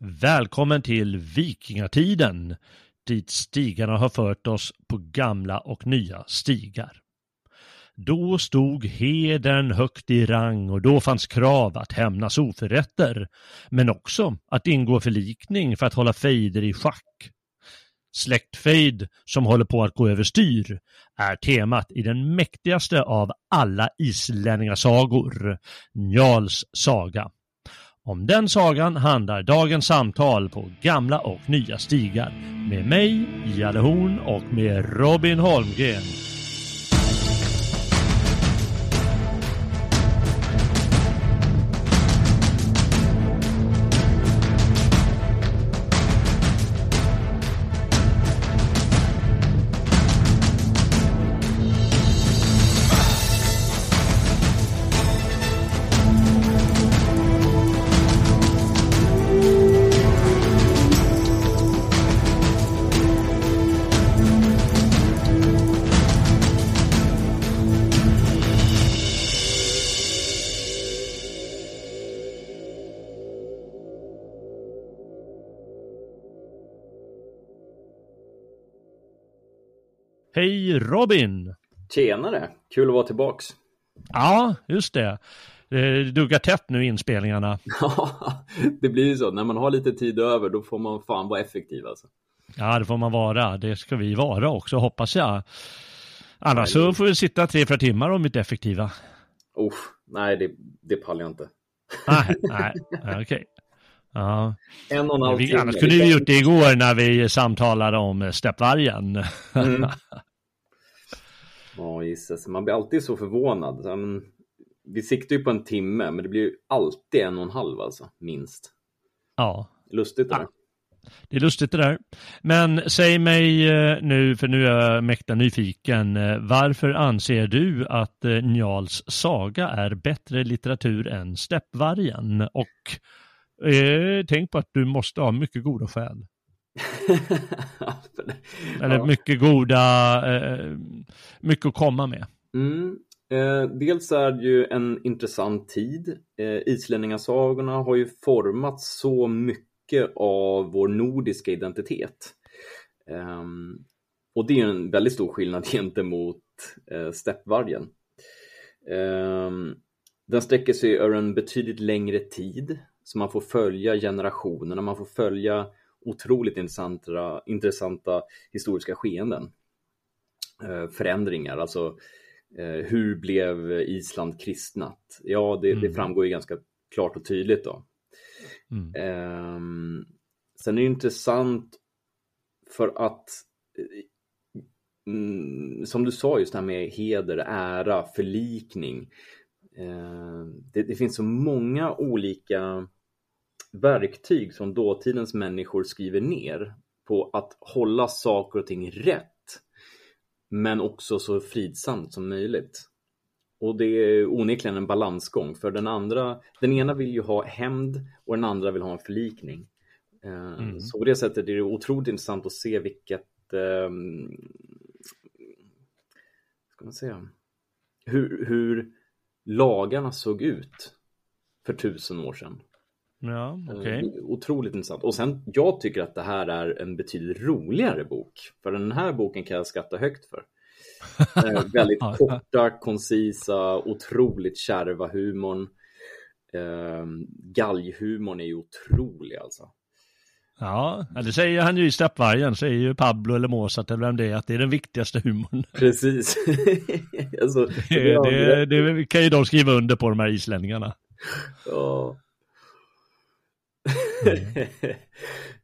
Välkommen till vikingatiden, dit stigarna har fört oss på gamla och nya stigar. Då stod hedern högt i rang och då fanns krav att hämnas oförrätter, men också att ingå förlikning för att hålla fejder i schack. Släktfejd som håller på att gå överstyr är temat i den mäktigaste av alla islänningasagor, Njals saga. Om den sagan handlar dagens samtal på gamla och nya stigar med mig, Jalle Horn och med Robin Holmgren. Hej Robin! Tjenare! Kul att vara tillbaks. Ja, just det. Det duggar tätt nu inspelningarna. Ja, det blir ju så. När man har lite tid över då får man fan vara effektiv alltså. Ja, det får man vara. Det ska vi vara också, hoppas jag. Annars så får vi sitta tre, fyra timmar om vi inte är effektiva. Oh, nej, det, det pallar jag inte. Nej, nej, okej. Okay. Ja. En och en halv vi, Annars kunde vi gjort det igår när vi samtalade om steppvargen. Mm. Ja, gissas. Man blir alltid så förvånad. Vi siktar ju på en timme, men det blir ju alltid en och en halv alltså, minst. Ja. Lustigt det där. Det är lustigt det där. Men säg mig nu, för nu är jag mäkta nyfiken, varför anser du att Njals saga är bättre litteratur än Steppvargen? Och eh, tänk på att du måste ha mycket goda skäl. Eller mycket goda, eh, mycket att komma med. Mm. Eh, dels är det ju en intressant tid. Eh, Islänningasagorna har ju format så mycket av vår nordiska identitet. Eh, och det är en väldigt stor skillnad gentemot eh, steppvargen. Eh, den sträcker sig över en betydligt längre tid, så man får följa generationerna, man får följa otroligt intressanta, intressanta historiska skeenden. Eh, förändringar, alltså eh, hur blev Island kristnat? Ja, det, mm. det, framgår ju ganska klart och tydligt då. Mm. Eh, sen är det intressant för att mm, som du sa just det här med heder, ära, förlikning. Eh, det, det finns så många olika verktyg som dåtidens människor skriver ner på att hålla saker och ting rätt men också så fridsamt som möjligt. Och det är onekligen en balansgång för den andra, den ena vill ju ha hämnd och den andra vill ha en förlikning. Eh, mm. Så på det sättet är det otroligt intressant att se vilket um, ska man säga, hur, hur lagarna såg ut för tusen år sedan. Ja, okej. Okay. Otroligt intressant. Och sen, jag tycker att det här är en betydligt roligare bok. För den här boken kan jag skatta högt för. eh, väldigt korta, koncisa, otroligt kärva humorn. Eh, galghumorn är ju otrolig alltså. Ja, det säger han ju i Steppvargen, säger ju Pablo eller Mozart eller vem det är, att det är den viktigaste humorn. Precis. alltså, det, det, det, kan ju de skriva under på, de här islänningarna. Ja. Mm.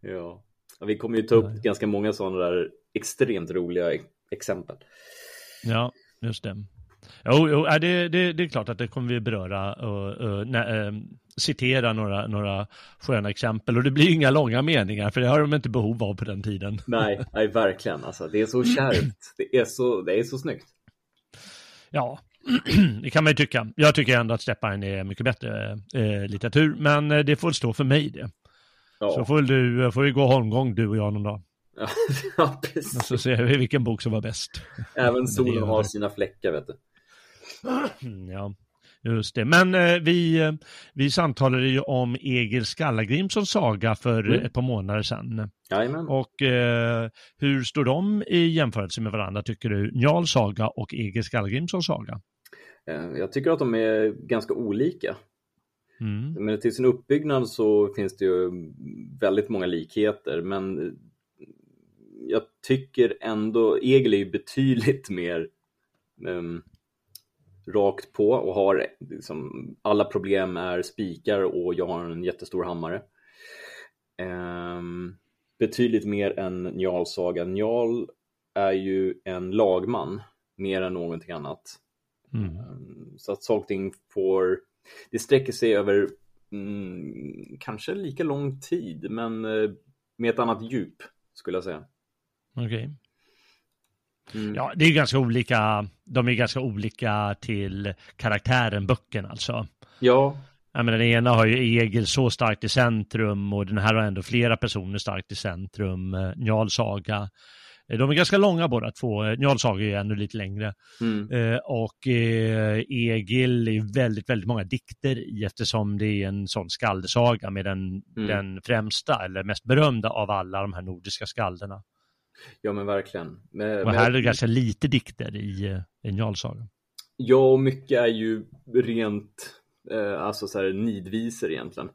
ja. Vi kommer ju ta upp ganska många sådana där extremt roliga exempel. Ja, just det. Jo, jo det, det, det är klart att det kommer vi beröra och, och nä, äh, citera några, några sköna exempel. Och det blir inga långa meningar, för det har de inte behov av på den tiden. Nej, nej verkligen. Alltså, det är så kärvt. Det är så, det är så snyggt. Ja, det kan man ju tycka. Jag tycker ändå att Stepparen är mycket bättre eh, litteratur, men eh, det får stå för mig det. Ja. Så får du, får vi gå holmgång du och jag någon dag. ja, precis. Och så ser vi vilken bok som var bäst. Även solen har sina fläckar, vet du. Ja, just det. Men eh, vi, eh, vi samtalade ju om Egil Skallagrimssons saga för mm. ett par månader sedan. Jajamän. Och eh, hur står de i jämförelse med varandra, tycker du? Njals saga och Egil Skallagrimssons saga? Eh, jag tycker att de är ganska olika. Mm. Men till sin uppbyggnad så finns det ju väldigt många likheter, men jag tycker ändå, Egil är ju betydligt mer um, rakt på och har liksom, alla problem är spikar och jag har en jättestor hammare. Um, betydligt mer än Njals saga. Njal är ju en lagman mer än någonting annat. Mm. Um, så att saker ting får, det sträcker sig över mm, kanske lika lång tid men uh, med ett annat djup skulle jag säga. Okej. Okay. Mm. Ja, det är ganska olika. De är ganska olika till karaktären böcken alltså. Ja. Jag menar, den ena har ju Egil så starkt i centrum och den här har ändå flera personer starkt i centrum. Eh, Njal saga. Eh, de är ganska långa båda två. Eh, Njal saga är ännu lite längre. Mm. Eh, och eh, Egil är väldigt, väldigt många dikter i eftersom det är en sån skaldesaga med den, mm. den främsta eller mest berömda av alla de här nordiska skalderna. Ja men verkligen. Men, och här är det ganska lite dikter i, eh, i Njalsagan. Ja, och mycket är ju rent, eh, alltså så här nidvisor egentligen.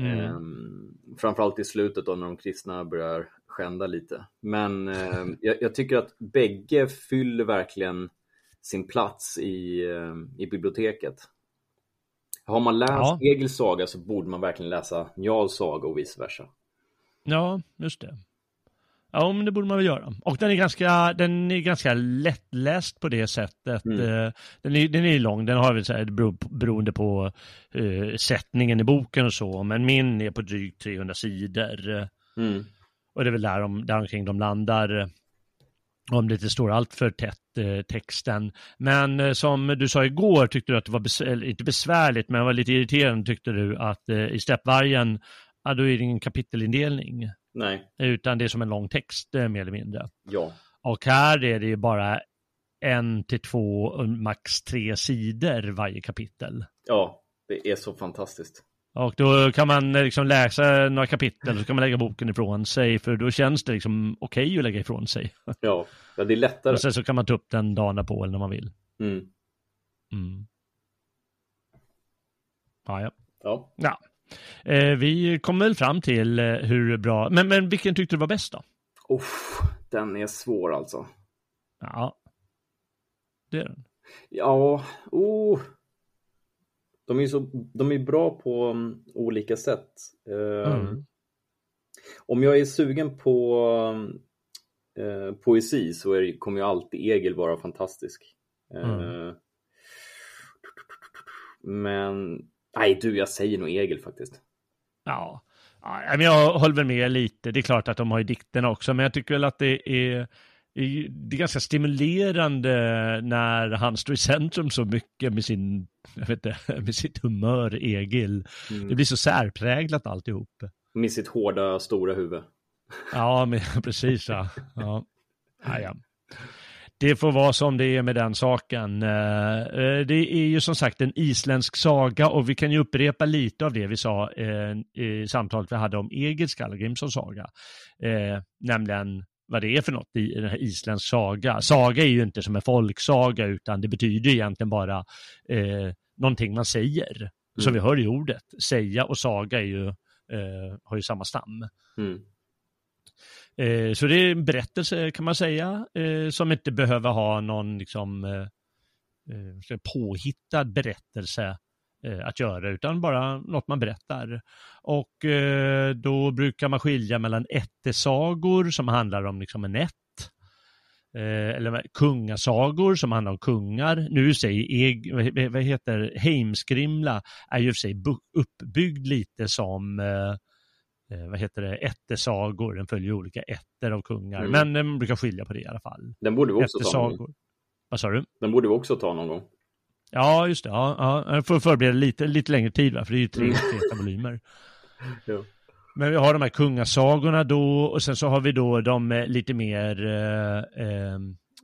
Mm. Eh, framförallt i slutet då när de kristna börjar skända lite. Men eh, jag, jag, tycker att bägge fyller verkligen sin plats i, eh, i biblioteket. Har man läst ja. Egils saga så borde man verkligen läsa Njals saga och vice versa. Ja, just det. Ja, men det borde man väl göra. Och den är ganska, den är ganska lättläst på det sättet. Mm. Eh, den, är, den är lång, den har väl så här, beroende på uh, sättningen i boken och så, men min är på drygt 300 sidor. Mm. Och det är väl där, de, där omkring de landar om det inte står allt för tätt eh, texten. Men eh, som du sa igår tyckte du att det var, bes inte besvärligt, men var lite irriterande tyckte du att eh, i Steppvargen, ja, då är det ingen kapitelindelning. Nej. Utan det är som en lång text eh, mer eller mindre. Ja. Och här är det ju bara en till två, max tre sidor varje kapitel. Ja, det är så fantastiskt. Och då kan man eh, liksom läsa några kapitel och så kan man lägga boken ifrån sig för då känns det liksom okej okay att lägga ifrån sig. Ja, det är lättare. Och sen så kan man ta upp den dagen på eller när man vill. Mm. Mm. Ja, ja. Ja. ja. Eh, vi kom väl fram till eh, hur bra, men, men vilken tyckte du var bäst då? Oh, den är svår alltså. Ja, det är den. Ja, oh. De är så, de är bra på um, olika sätt. Uh, mm. Om jag är sugen på uh, poesi så är, kommer ju alltid Egil vara fantastisk. Mm. Men Nej du, jag säger nog Egil faktiskt. Ja, ja jag håller väl med lite. Det är klart att de har ju dikterna också, men jag tycker väl att det är det är ganska stimulerande när han står i centrum så mycket med sin, jag vet inte, med sitt humör, Egil. Mm. Det blir så särpräglat alltihop. Med sitt hårda, stora huvud. Ja, men, precis. Ja. Ja. Ja, ja det får vara som det är med den saken. Eh, eh, det är ju som sagt en isländsk saga och vi kan ju upprepa lite av det vi sa eh, i samtalet vi hade om Egil Skallagrimssons saga. Nämligen vad det är för något i den här isländsk saga. Saga är ju inte som en folksaga utan det betyder egentligen bara eh, någonting man säger. Mm. Som vi hör i ordet. Säga och saga är ju, eh, har ju samma stam. Mm. Eh, så det är en berättelse kan man säga, eh, som inte behöver ha någon liksom, eh, påhittad berättelse att göra, utan bara något man berättar. Och då brukar man skilja mellan ättesagor som handlar om liksom en ätt eh, eller kungasagor som handlar om kungar. Nu säger, vad heter Heimskrimla är ju för sig uppbyggd lite som eh, eh, vad heter det, ättesagor. Den följer olika ätter av kungar, mm. men den brukar skilja på det i alla fall. Den borde vi också ta någon gång. Vad sa du? Den borde vi också ta någon gång. Ja, just det. Ja, ja. Jag får förbereda lite, lite längre tid, va? för det är ju tre mm. volymer. ja. Men vi har de här kungasagorna då och sen så har vi då de eh, lite mer eh, eh,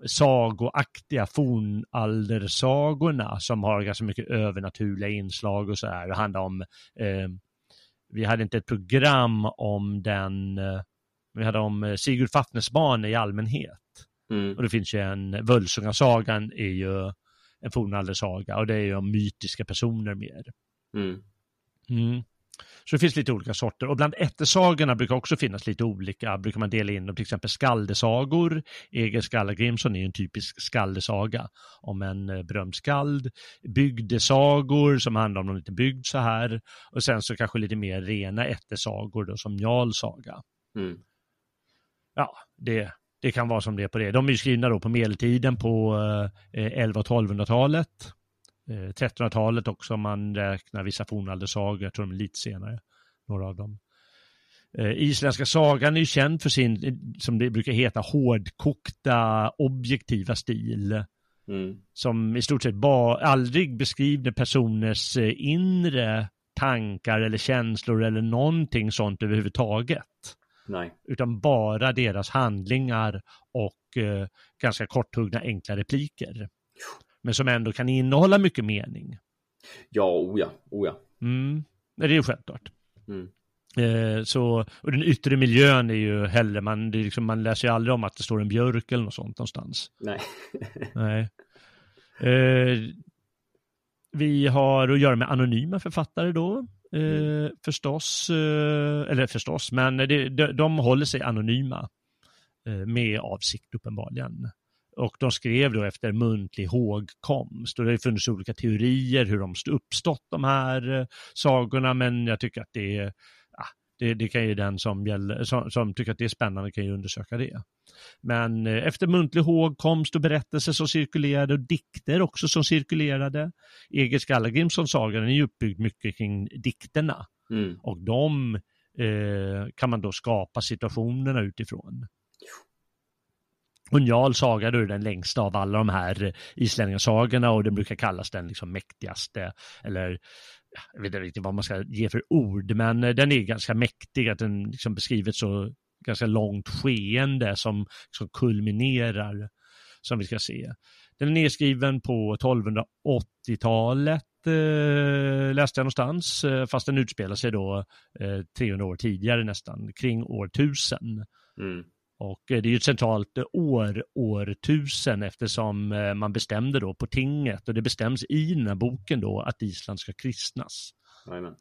sagoaktiga fornaldersagorna som har ganska mycket övernaturliga inslag och så här. Det handlar om, eh, vi hade inte ett program om den, eh, vi hade om eh, Sigurd Fafnesbane i allmänhet. Mm. Och det finns ju en, Völsungasagan är ju en fornaldersaga och det är ju om mytiska personer mer. Mm. Mm. Så det finns lite olika sorter och bland ättesagorna brukar också finnas lite olika, brukar man dela in dem, till exempel skaldesagor. Egil Skallagrimson är en typisk skaldesaga om en eh, berömd skald. Bygdesagor som handlar om någon lite bygd så här och sen så kanske lite mer rena ättesagor då som Jarls saga. Mm. Ja, det, det kan vara som det är på det. De är ju skrivna då på medeltiden på eh, 11 och 1200-talet. 1300-talet eh, också om man räknar vissa fornaldersagor, jag tror de är lite senare, några av dem. Eh, isländska sagan är ju känd för sin, som det brukar heta, hårdkokta objektiva stil. Mm. Som i stort sett bara, aldrig beskriver personers eh, inre tankar eller känslor eller någonting sånt överhuvudtaget. Nej. Utan bara deras handlingar och eh, ganska korthuggna enkla repliker men som ändå kan innehålla mycket mening. Ja, oja, oja. Mm, det är ju självklart. Mm. Eh, så, och den yttre miljön är ju hellre, man, det liksom, man läser ju aldrig om att det står en björk eller något sånt någonstans. Nej. Nej. Eh, vi har att göra med anonyma författare då, mm. förstås, eh, eller förstås, men det, de, de håller sig anonyma eh, med avsikt uppenbarligen. Och de skrev då efter muntlig hågkomst och det har funnits olika teorier hur de uppstått de här eh, sagorna men jag tycker att det är det, det, kan ju den som, gäller, som, som, tycker att det är spännande kan ju undersöka det. Men eh, efter muntlig hågkomst och berättelser som cirkulerade och dikter också som cirkulerade. Egil Skallagrimsson saga den är ju uppbyggd mycket kring dikterna. Mm. Och de eh, kan man då skapa situationerna utifrån. Och Njal saga då är den längsta av alla de här islänningasagorna och den brukar kallas den liksom mäktigaste eller jag vet inte riktigt vad man ska ge för ord, men eh, den är ganska mäktig, att den liksom beskriver ett så ganska långt skeende som, som kulminerar, som vi ska se. Den är nedskriven på 1280-talet, eh, läste jag någonstans, eh, fast den utspelar sig då eh, 300 år tidigare nästan, kring år 1000. Mm. Och eh, det är ju ett centralt år, årtusen eftersom eh, man bestämde då på tinget och det bestäms i den här boken då att Island ska kristnas. Amen.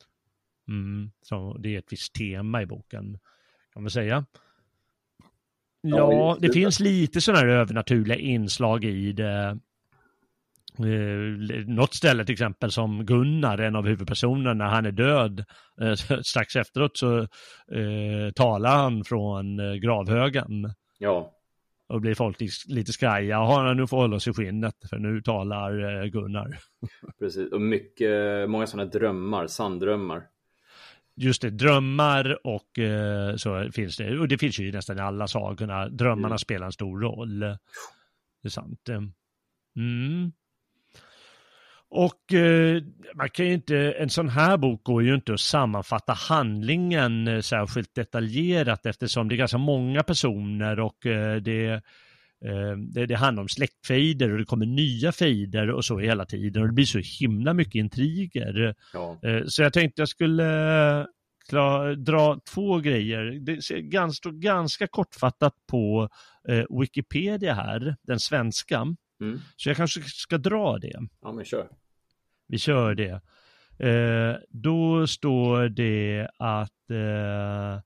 Mm, så det är ett visst tema i boken kan man säga. Ja, det finns lite sådana här övernaturliga inslag i det. Eh, något ställe till exempel som Gunnar, en av huvudpersonerna, när han är död, eh, strax efteråt så eh, talar han från eh, gravhögen. Ja. Och blir folk lite skraja, jaha nu får hålla oss i skinnet för nu talar eh, Gunnar. Precis, och mycket, många sådana drömmar, sanddrömmar. Just det, drömmar och eh, så finns det, och det finns ju nästan i alla sagorna, drömmarna mm. spelar en stor roll. Det är sant. Mm. Och eh, man kan ju inte, en sån här bok går ju inte att sammanfatta handlingen eh, särskilt detaljerat eftersom det är ganska många personer och eh, det, det, det, handlar om släktfejder och det kommer nya fejder och så hela tiden och det blir så himla mycket intriger. Ja. Så jag tänkte jag skulle klar, dra två grejer. Det står ganska, ganska kortfattat på Wikipedia här, den svenska. Mm. Så jag kanske ska dra det. Ja, men kör. Vi kör det. Eh, då står det att eh,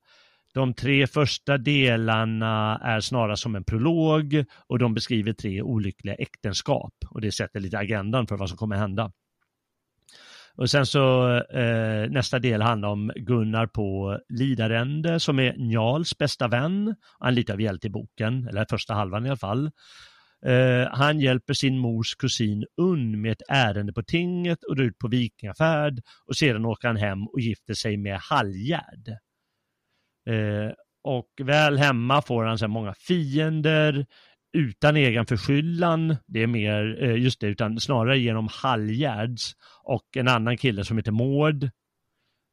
de tre första delarna är snarast som en prolog och de beskriver tre olyckliga äktenskap och det sätter lite agendan för vad som kommer hända. Och sen så eh, nästa del handlar om Gunnar på Lidarände som är Njals bästa vän. Han är lite av hjälte i boken, eller första halvan i alla fall. Eh, han hjälper sin mors kusin Unn med ett ärende på tinget och drar ut på vikingafärd och sedan åker han hem och gifter sig med Halljärd. Eh, och väl hemma får han så många fiender utan egen förskyllan, det är mer eh, just det, utan snarare genom Halljärds och en annan kille som heter Mård,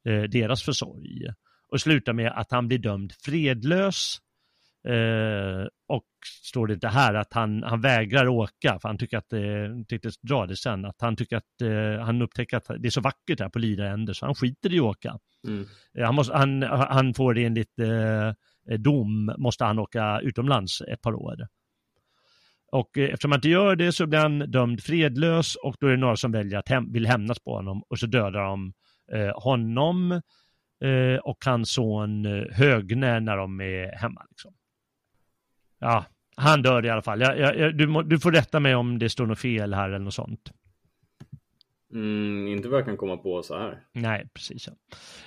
eh, deras försorg. Och slutar med att han blir dömd fredlös Eh, och står det inte här att han, han vägrar åka för han tycker att det, tyckte dra det sen, att han tycker att eh, han upptäcker att det är så vackert här på Lidaände så han skiter i att åka. Mm. Eh, han, måste, han, han får enligt eh, dom, måste han åka utomlands ett par år. Och eh, eftersom han inte gör det så blir han dömd fredlös och då är det några som väljer att hem, vill hämnas på honom och så dödar de eh, honom eh, och hans son eh, Högne när de är hemma. Liksom ja, han dör i alla fall. Jag, jag, du, må, du, får rätta mig om det står något fel här eller något sånt. Mm, inte vad jag kan komma på så här. Nej, precis. Ja.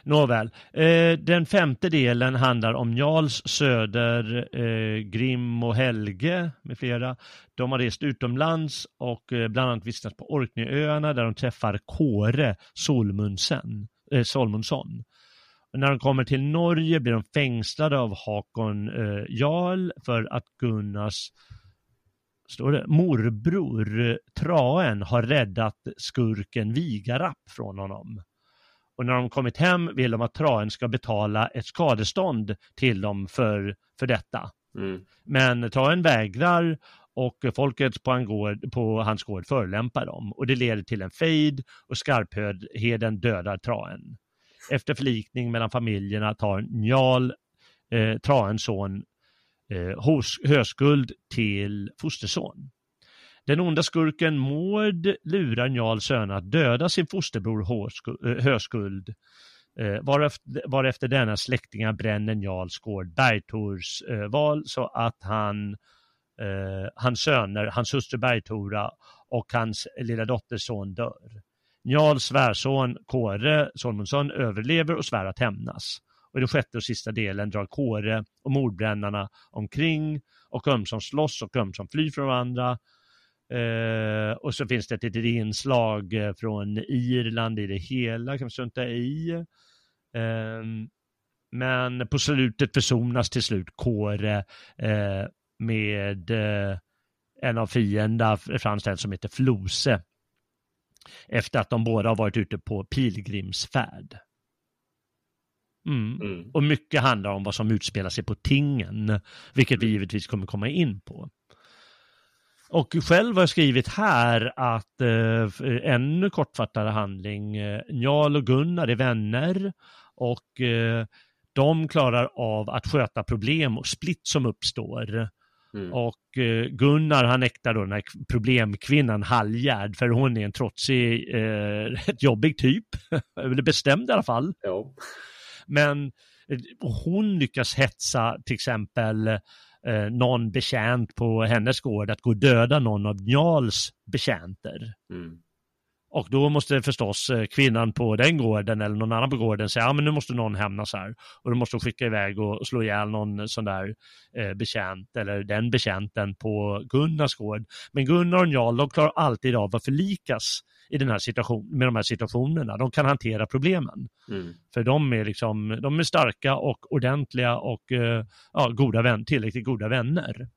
Nåväl. Eh, den femte delen handlar om Jarls Söder, eh, Grim och Helge med flera. De har rest utomlands och eh, bland annat vistats på Orkneyöarna där de träffar Kåre Solmundsen, eh, När de kommer till Norge blir de fängslade av Hakon eh, Jarl för att Gunnars står det, morbror Traen har räddat skurken Vigarapp från honom. Och när de kommit hem vill de att Traen ska betala ett skadestånd till dem för, för detta. Mm. Men Traen vägrar och folket på, gård, på hans gård förolämpar dem och det leder till en fejd och Skarpheden dödar Traen. Efter förlikning mellan familjerna tar Njal eh, Traensson, eh, hos, Höskuld till fosterson. Den onda skurken Mård lurar Njals söner att döda sin fosterbror eh, Höskuld eh, varefter, varefter denna släktingar bränner Njals gård Bergtors eh, val så att han, eh, hans söner, hans hustru Bergtora och hans lilla dotters son dör. Njals svärson Kåre Solmundsson överlever och svär att hämnas. Och i den sjätte och sista delen drar Kåre och mordbrännarna omkring och ömsom slåss och ömsom flyr från varandra. Eh, och så finns det ett litet inslag eh, från Irland i det hela, kan vi strunta i. Eh, men på slutet försonas till slut Kåre eh, med eh, en av fienderna framställd som heter Flose efter att de båda har varit ute på pilgrimsfärd. Mm. Mm. Och mycket handlar om vad som utspelar sig på tingen, vilket vi mm. givetvis kommer komma in på. Och själv har jag skrivit här att eh, en kortfattare handling, eh, Njal och Gunnar är vänner och eh, de klarar av att sköta problem och split som uppstår. Mm. Och eh, Gunnar han äktar då den här problemkvinnan Halljärd för hon är en trotsig, eh, rätt jobbig typ. Eller bestämd i alla fall. Ja. Men eh, hon lyckas hetsa till exempel eh, någon betjänt på hennes gård att gå och döda någon av Njals betjänter. Mm. Och då måste förstås eh, kvinnan på den gården eller någon annan på gården säga, ja men nu måste någon hämnas här. Och då måste de skicka iväg och slå ihjäl någon sån där eh, betjänt eller den betjänten på Gunnars gård. Men Gunnar och Jarl, de klarar alltid av att förlikas i den här situationen, med de här situationerna. De kan hantera problemen. Mm. För de är, liksom, de är starka och ordentliga och eh, ja, goda vän, tillräckligt goda vänner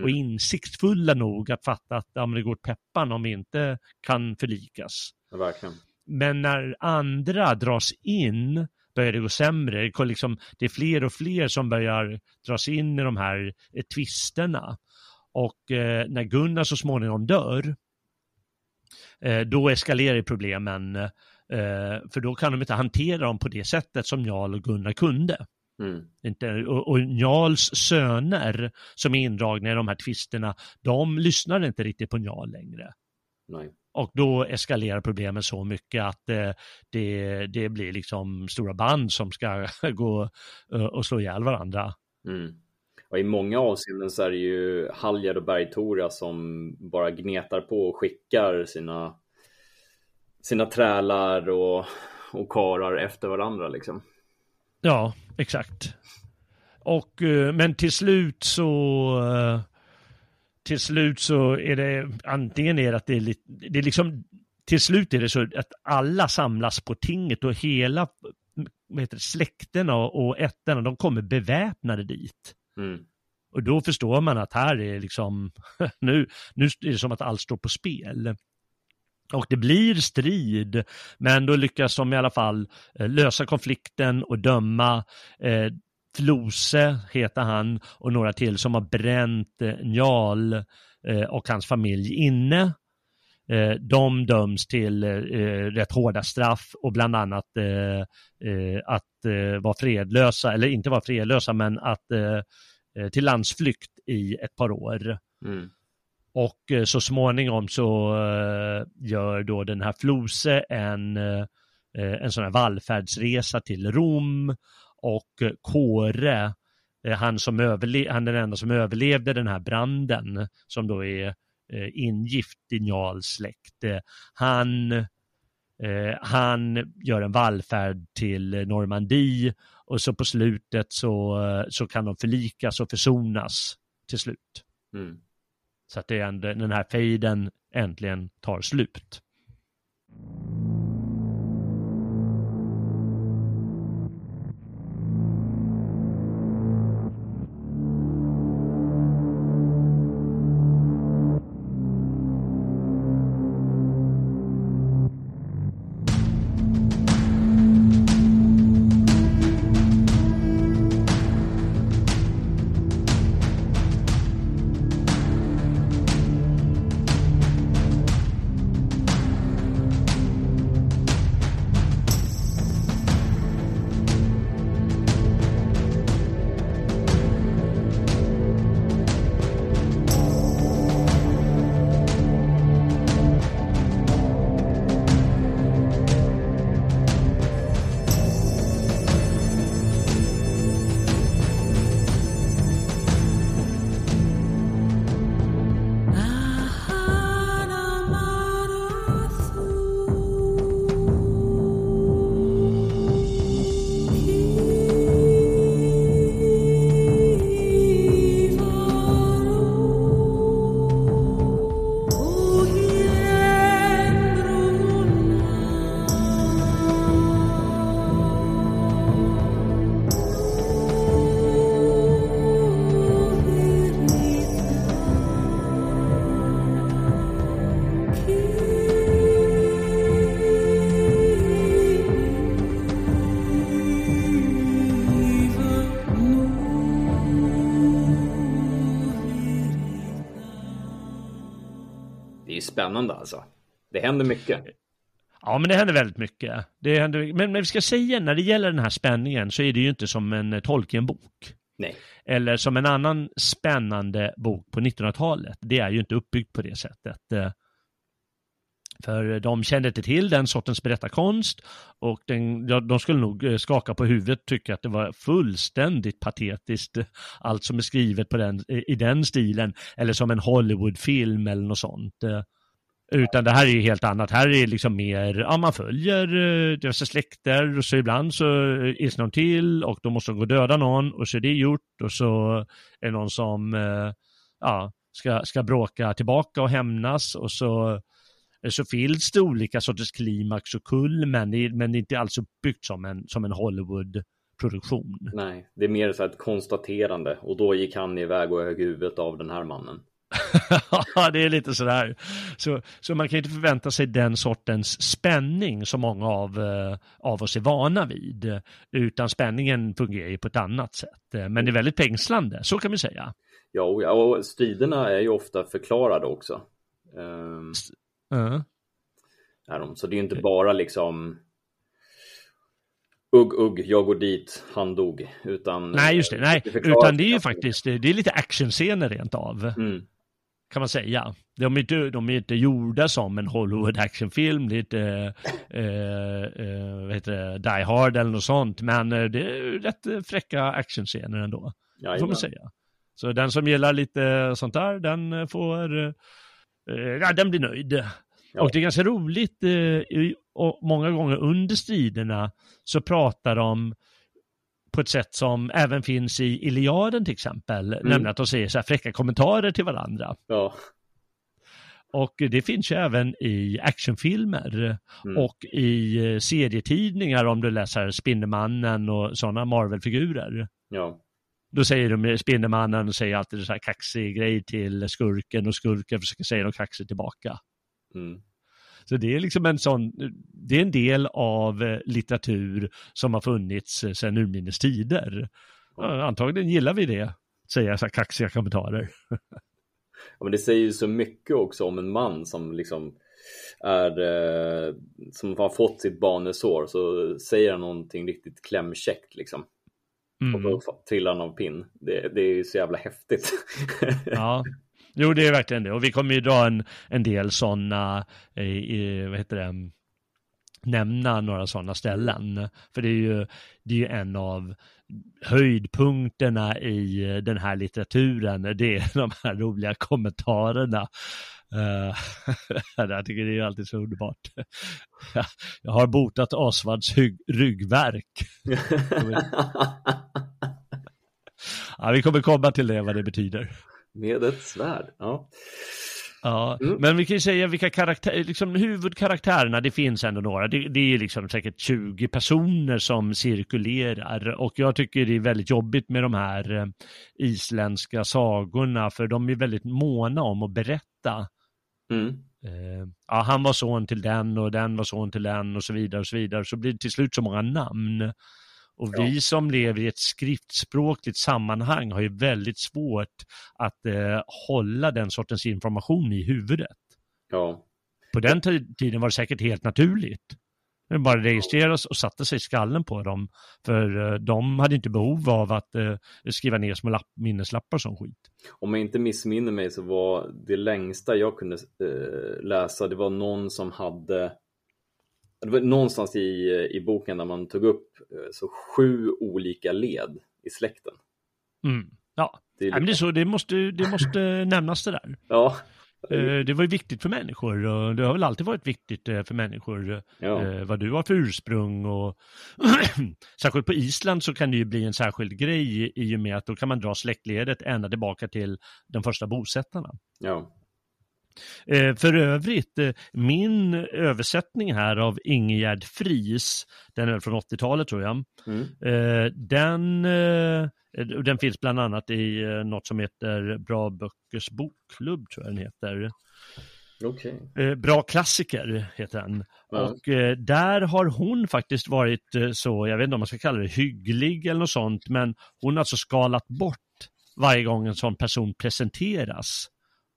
mm. och insiktsfulla nog att fatta att ja, det går åt peppan om vi inte kan förlikas. Ja, verkligen. Men när andra dras in börjar det gå sämre. Det, liksom, det är fler och fler som börjar dras in i de här eh, tvisterna. Och eh, när Gunnar så småningom dör, eh, då eskalerar problemen. Eh, för då kan de inte hantera dem på det sättet som Jarl och Gunnar kunde. Mm. Inte, och, och Njals söner som är indragna i de här tvisterna, de lyssnar inte riktigt på Njal längre. Nej. Och då eskalerar problemen så mycket att eh, det, det blir liksom stora band som ska gå uh, och slå ihjäl varandra. Mm. Och I många avseenden så är det ju Haljar och Bergtora som bara gnetar på och skickar sina sina trälar och, och karar efter varandra liksom. Ja, exakt. Och, eh, men till slut så eh, till slut så är det antingen är det att det är lite, det är liksom till slut är det så att alla samlas på tinget och hela vad heter det, släkterna och ätterna, de kommer beväpnade dit. Mm. Och då förstår man att här är liksom, nu, nu är det som att allt står på spel. Och det blir strid, men då lyckas de i alla fall eh, lösa konflikten och döma eh, Flose heter han och några till som har bränt eh, Njal eh, och hans familj inne. Eh, de döms till eh, rätt hårda straff och bland annat eh, eh, att eh, vara fredlösa, eller inte vara fredlösa, men att eh, till landsflykt i ett par år. Mm. Och eh, så småningom så eh, gör då den här Flose en, eh, en sån här vallfärdsresa till Rom och Kåre, han, som överle han är den enda som överlevde den här branden som då är ingift i Njals släkt. Han, han gör en vallfärd till Normandie och så på slutet så, så kan de förlikas och försonas till slut. Mm. Så att det är den här fejden äntligen tar slut. Spännande alltså. Det händer mycket. Ja, men det händer väldigt mycket. Det händer, men, men vi ska säga, när det gäller den här spänningen så är det ju inte som en eh, Tolkien-bok. Nej. Eller som en annan spännande bok på 1900-talet. Det är ju inte uppbyggt på det sättet. Eh, för de kände inte till den sortens berättarkonst och den, de skulle nog eh, skaka på huvudet tycka att det var fullständigt patetiskt allt som är skrivet på den, i den stilen eller som en Hollywoodfilm eller något sånt. Utan det här är ju helt annat. Här är det liksom mer, ja man följer eh, uh, deras släkter och så ibland så eh, är någon till och då måste de gå och döda någon och så är det gjort och så är det någon som eh, ja, ska, ska bråka tillbaka och hämnas och så så finns det olika sorters klimax och kulmen, men det är inte alls uppbyggt som en, som en Hollywood-produktion. Nej, det är mer så ett konstaterande och då gick han iväg och högg huvudet av den här mannen. Ja, det är lite sådär. Så, så man kan inte förvänta sig den sortens spänning som många av, uh, av oss är vana vid. Utan spänningen fungerar ju på ett annat sätt. Men det är väldigt fängslande, så kan vi säga. Ja, och striderna är ju ofta förklarade också. Um, uh. Så det är ju inte bara liksom Ugg, ugg, jag går dit, han dog. Utan, nej, just det. Nej, det utan det är ju faktiskt, det är lite actionscener rent av. Mm kan man säga. De är inte, de är inte gjorda som en Hollywood actionfilm, lite eh, eh, vad heter det, Die Hard eller något sånt, men eh, det är rätt fräcka actionscener ändå. Ja, får man säga. Så den som gillar lite sånt där, den får, eh, ja den blir nöjd. Ja. Och det är ganska roligt, eh, och många gånger under striderna så pratar de på ett sätt som även finns i Iliaden till exempel, mm. nämligen att de säger så här fräcka kommentarer till varandra. Ja. Och det finns ju även i actionfilmer mm. och i eh, serietidningar om du läser Spindelmannen och sådana Marvel-figurer. Ja. Då säger de Spindelmannen och säger alltid så här kaxig grej till skurken och skurken försöker säga något kaxigt tillbaka. Mm. Så det är liksom en sån, det är en del av eh, litteratur som har funnits eh, sedan urminnes tider. Antagligen gillar vi det, säger så här kaxiga kommentarer. Ja, men det säger ju så mycket också om en man som liksom är eh, som har fått sitt barnesår så säger han någonting riktigt klämkäckt liksom. Mm. Och då trillar han av pinn. Det, det är ju så jävla häftigt. ja, jo det är verkligen det. Och vi kommer ju dra en, en del sådana, eh, vad heter det, nämna några sådana ställen. För det är ju, det är ju en av höjdpunkterna i den här litteraturen, det är de här roliga kommentarerna. Uh, jag tycker det är alltid så underbart. jag har botat Osvalds ryggverk. ja, vi kommer komma till det, vad det betyder. Med ett svärd, ja. Ja, mm. men vi kan ju säga vilka karaktärer, liksom huvudkaraktärerna, det finns ändå några. Det, det är liksom säkert 20 personer som cirkulerar och jag tycker det är väldigt jobbigt med de här eh, isländska sagorna för de är väldigt måna om att berätta. Mm. Uh, ja, han var son till den och den var son till den och så vidare och så vidare. Så blir det till slut så många namn. Och ja. vi som lever i ett skriftspråkligt sammanhang har ju väldigt svårt att eh, hålla den sortens information i huvudet. Ja. På den tiden var det säkert helt naturligt. Det bara registreras och satte sig i skallen på dem. För eh, de hade inte behov av att eh, skriva ner små lapp, minneslappar som skit. Om jag inte missminner mig så var det längsta jag kunde eh, läsa, det var någon som hade det var någonstans i, i boken där man tog upp eh, så sju olika led i släkten. Mm. Ja, det, är, men det, är så, det måste, det måste nämnas det där. Ja. Eh, det var ju viktigt för människor och det har väl alltid varit viktigt eh, för människor ja. vad du har för ursprung och särskilt på Island så kan det ju bli en särskild grej i och med att då kan man dra släktledet ända tillbaka till de första bosättarna. Ja. Eh, för övrigt, eh, min översättning här av Ingegerd Fris, den är från 80-talet tror jag, mm. Eh, den, den finns bland annat i något som heter Bra Böckers bokklubb, tror jag den heter. Okay. Bra klassiker heter den. Ja. Och där har hon faktiskt varit så, jag vet inte om man ska kalla det hygglig eller något sånt, men hon har alltså skalat bort varje gång en sån person presenteras.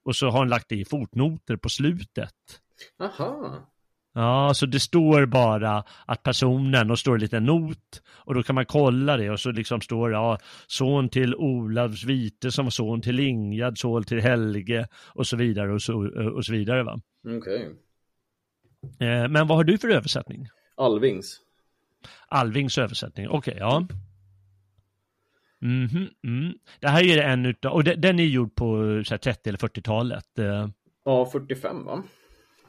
Och så har han lagt i fotnoter på slutet. Aha. Ja, så det står bara att personen, och står en liten not och då kan man kolla det och så liksom står det, ja, son till Olavs vite som son till Ingjad, son till Helge och så vidare och så, och så vidare va. Okej. Okay. Eh, men vad har du för översättning? Alvings. Alvings översättning, okej, okay, ja. Mm -hmm, mm. Det här är en utav, och den är gjord på så 30 eller 40-talet. Eh. Ja, 45 va?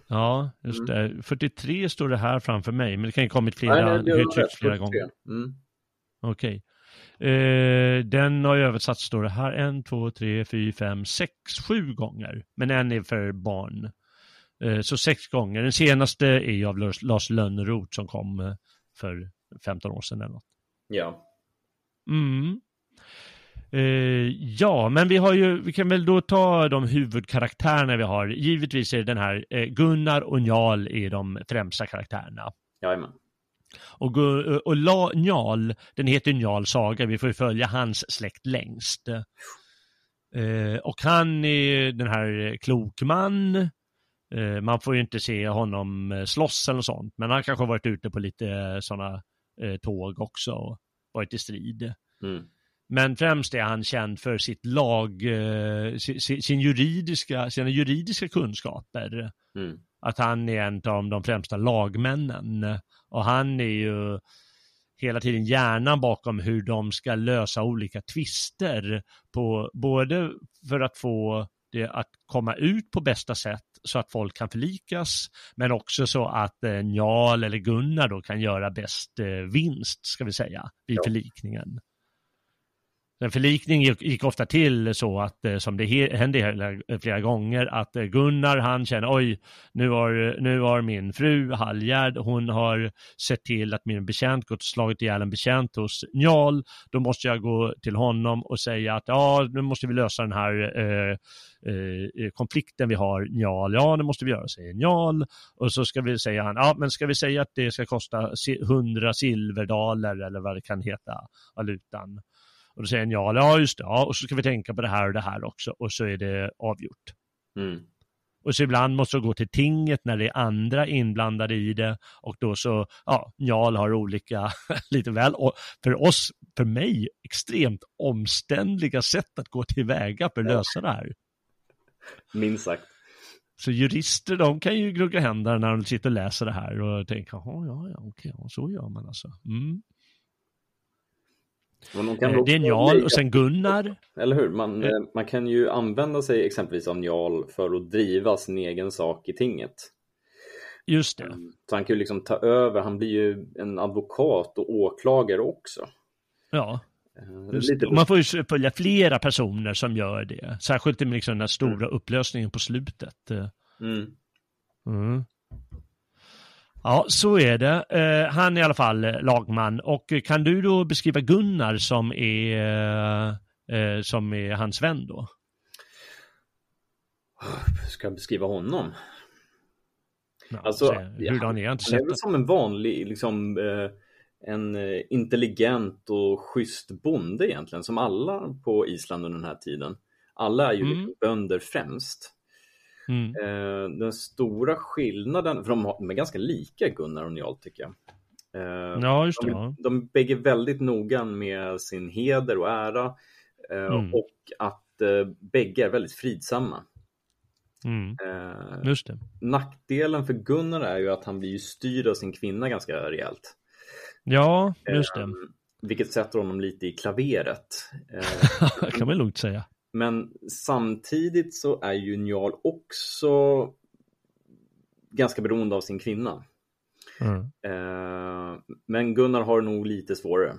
Ja, just mm. det. 43 står det här framför mig, men det kan ju kommit flera, nej, nej, tryckts flera gånger. Mm. Okej. Okay. Eh, den har översatts, står det här, en, två, tre, fyra, fem, sex, sju gånger. Men en är för barn. Eh, så sex gånger. Den senaste är ju av Lars Lönnroth som kom eh, för 15 år sedan eller något. Ja. Mm. Uh, ja, men vi har ju, vi kan väl då ta de huvudkaraktärerna vi har. Givetvis är den här uh, Gunnar och Njal är de främsta karaktärerna. Jajamän. Och, uh, och La, Njal, den heter Njal saga, vi får ju följa hans släkt längst. och han är den här klokman, man får ju inte se honom slåss eller sånt, men han kanske har varit ute på lite sådana tåg också och varit i strid. Mm. Men främst är han känd för sitt lag, eh, sin, juridiska, sina juridiska kunskaper. Mm. Att han är en av de främsta lagmännen. Och han är ju hela tiden hjärnan bakom hur de ska lösa olika tvister. På, både för att få det att komma ut på bästa sätt så att folk kan förlikas, men också så att eh, Njal eller Gunnar då kan göra bäst eh, vinst, ska vi säga, vid Ja. förlikningen. En förlikning gick, gick ofta till så att, eh, som det he- hände hela- eh, flera gånger, att eh, Gunnar han känner oj, nu har, nu har min fru Hallgärd, hon har sett till att min betjänt gått och slagit ihjäl en betjänt hos Njal, då måste jag gå till honom och säga att ja, nu måste vi lösa den här eh, eh, konflikten vi har, Njal, ja det måste vi göra, säger Njal. Och så ska vi säga han, ja men ska vi säga att det ska kosta 100 silverdaler eller vad det kan heta, valutan. Och då säger Njal, ja just det, ja, och så ska vi tänka på det här och det här också och så är det avgjort. Mm. Och så ibland måste det gå till tinget när det är andra inblandade i det och då så, ja, Njal har olika, lite väl, och för oss, för mig, extremt omständliga sätt att gå tillväga för att Ja. lösa det här. Minst sagt. Så jurister, de kan ju gnugga händerna när de sitter och läser det här och tänka, ja, ja, ja, okej, ja, så gör man alltså. Mm. Men de kan Eh, också Det är Njal och sen Gunnar. Eller hur? Man, Eh. eh, man kan ju använda sig exempelvis av Njal för att driva sin egen sak i tinget. Just det. Så han kan ju liksom ta över, han blir ju en advokat och åklagare också. Ja, Eh, man får ju följa flera personer som gör det. Särskilt med liksom den stora upplösningen på slutet. Eh, mm. Mm. Ja, så är det. Eh, han är i alla fall eh, lagman. Och eh, kan du då beskriva Gunnar som är, eh, som är hans vän då? Ska jag beskriva honom? Ja, Alltså, hur han är inte Han är väl som en vanlig, liksom, eh, en intelligent och schysst bonde egentligen, som alla på Island under den här tiden. Alla är ju Mm. bönder främst. Mm. Eh, den stora skillnaden, för de, har, de är ganska lika Gunnar och Njal tycker jag. Eh, Ja, just det. de, de är bägge väldigt noga med sin heder och ära eh, Mm. och att eh, bägge är väldigt fridsamma. Mm. Just det. nackdelen för Gunnar är ju att han blir ju styrd av sin kvinna ganska rejält. Ja, just det. Vilket sätter honom lite i klaveret. Kan man lugnt säga. Men samtidigt så är ju Njal också ganska beroende av sin kvinna. Mm. Eh, men Gunnar har nog lite svårare.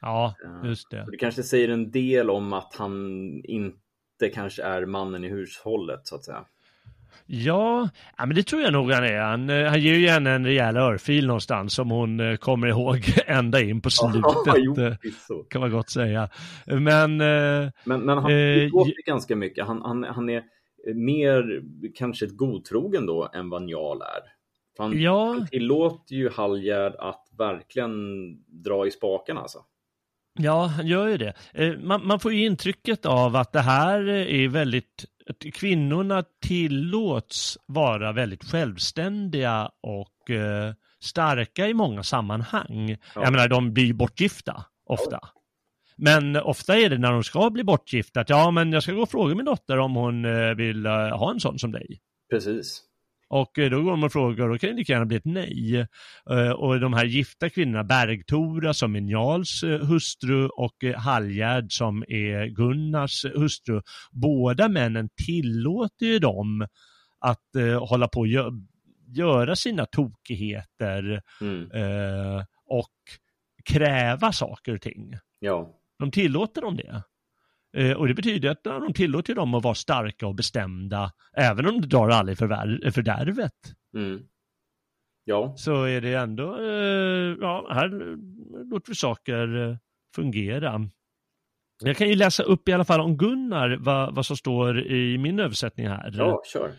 Ja, Eh, just det. så det kanske säger en del om att han inte kanske är mannen i hushållet så att säga. Ja, ja, men det tror jag nog han är. Han, eh, han ger ju henne en rejäl örfil någonstans som hon eh, kommer ihåg ända in på slutet. jo, eh, kan man gott säga. Men eh, Men, men han Eh, låter ganska mycket. Han, han, han är mer kanske ett godtrogen då än vad Njal är. Han, ja, han tillåter ju Halljärd att verkligen dra i spakarna alltså. ja, han gör ju det. Eh, man, man får ju intrycket av att det här är väldigt, kvinnorna tillåts vara väldigt självständiga och eh, starka i många sammanhang. Ja. Jag menar, de blir bortgifta ofta. Men ofta är det när de ska bli bortgifta att ja, men jag ska gå och fråga min dotter om hon eh, vill eh, ha en sån som dig. Precis. Och eh, då går de och frågar och då kan det lika gärna bli ett nej. Eh, Och de här gifta kvinnorna, Bergtora som är Njals eh, hustru och Halljärd som är Gunnars hustru. Båda männen tillåter ju dem att hålla på och gö göra sina tokigheter Mm. och kräva saker och ting. Ja. De tillåter dem det. Eh, och det betyder att de tillåter dem att vara starka och bestämda, även om det drar aldrig förvär- fördärvet. Mm. Ja. Så är det ändå, eh, ja, här låter vi saker eh, fungera. Jag kan ju läsa upp i alla fall om Gunnar vad, vad som står i min översättning här. Ja, kör.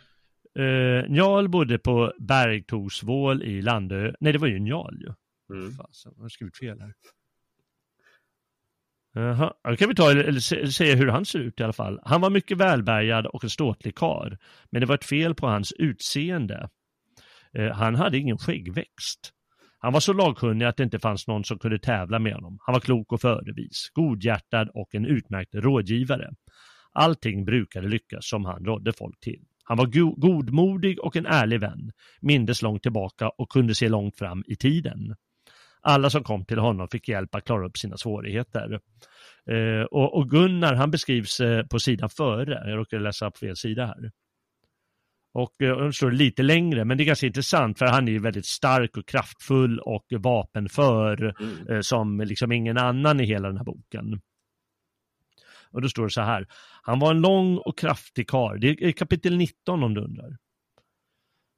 Eh, Njal bodde på Bergtorsvål i Landö. Nej, det var ju Njal ju. Mm. Fasen, jag har skrivit fel här. Jaha, då kan vi ta eller, eller säga hur han ser ut i alla fall. Han var mycket välbärgad och en ståtlig kar, men det var ett fel på hans utseende. Eh, han hade ingen skäggväxt. Han var så lagkunnig att det inte fanns någon som kunde tävla med honom. Han var klok och förevis, godhjärtad och en utmärkt rådgivare. Allting brukade lyckas som han rådde folk till. Han var go- godmodig och en ärlig vän, mindes långt tillbaka och kunde se långt fram i tiden. Alla som kom till honom fick hjälp att klara upp sina svårigheter. Eh, och, och Gunnar, han beskrivs eh, på sidan före. Jag råkade läsa på fel sida här. Och eh, det står lite längre, men det är ganska intressant för han är ju väldigt stark och kraftfull och vapenför Mm. eh, som liksom ingen annan i hela den här boken. Och då står det så här. Han var en lång och kraftig kar. Det är kapitel 19 om du undrar.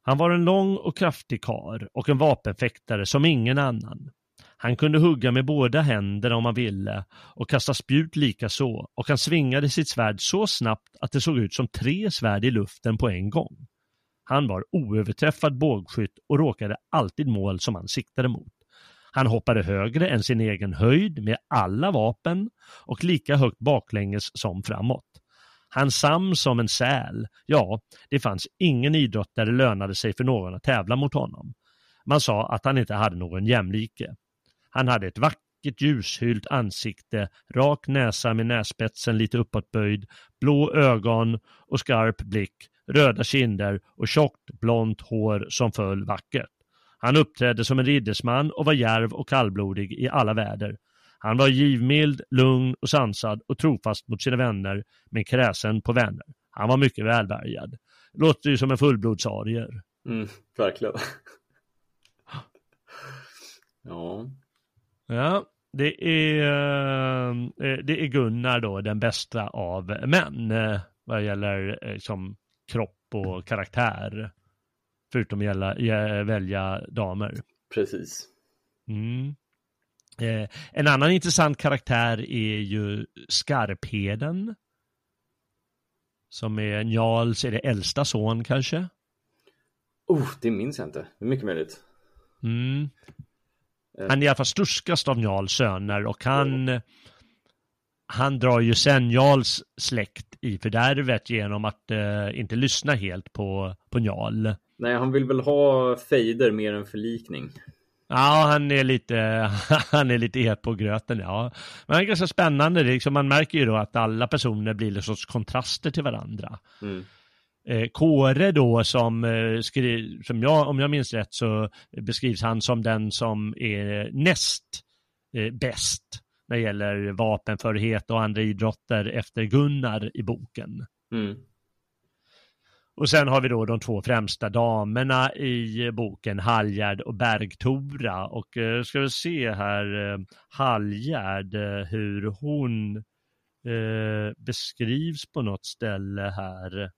Han var en lång och kraftig kar och en vapenfäktare som ingen annan. Han kunde hugga med båda händerna om han ville och kasta spjut lika så och han svingade sitt svärd så snabbt att det såg ut som tre svärd i luften på en gång. Han var oöverträffad bågskytt och råkade alltid mål som han siktade mot. Han hoppade högre än sin egen höjd med alla vapen och lika högt baklänges som framåt. Han sam som en säl. Ja, det fanns ingen idrott där det lönade sig för någon att tävla mot honom. Man sa att han inte hade någon jämlike. Han hade ett vackert ljushylt ansikte, rak näsa med nässpetsen lite uppåtböjd, blå ögon och skarp blick, röda kinder och tjockt blont hår som föll vackert. Han uppträdde som en riddersman och var järv och kallblodig i alla väder. Han var givmild, lugn och sansad och trofast mot sina vänner, men kräsen på vänner. Han var mycket välbärgad. Låter ju som en fullblodsarier. Mm, verkligen. ja. Ja, det är, eh, det är Gunnar då, den bästa av män eh, vad gäller eh, som kropp och karaktär. Förutom gälla, välja damer. Precis. Mm. Eh, en annan intressant karaktär är ju Skarpheden. Som är Njals, är det äldsta son kanske? Oh, det minns jag inte. Det är mycket möjligt. Mm. Eh. Han är i alla fall sturskast av Njals söner och han, han drar ju sen Njals släkt i fördärvet genom att eh, inte lyssna helt på, på Njal. Nej, han vill väl ha fejder mer än förlikning. Ja, han är lite, han är lite het på gröten, ja. Men det är ganska spännande, det liksom, man märker ju då att alla personer blir en sorts kontraster till varandra. Mm. Eh, Kåre då som, eh, skri, som jag, om jag minns rätt så beskrivs han som den som är näst eh, bäst när det gäller vapenförhet och andra idrotter efter Gunnar i boken. Mm. Och sen har vi då de två främsta damerna i boken, Halljärd och Bergtora. Och eh, ska vi se här, eh, Halljärd, eh, hur hon eh, beskrivs på något ställe här.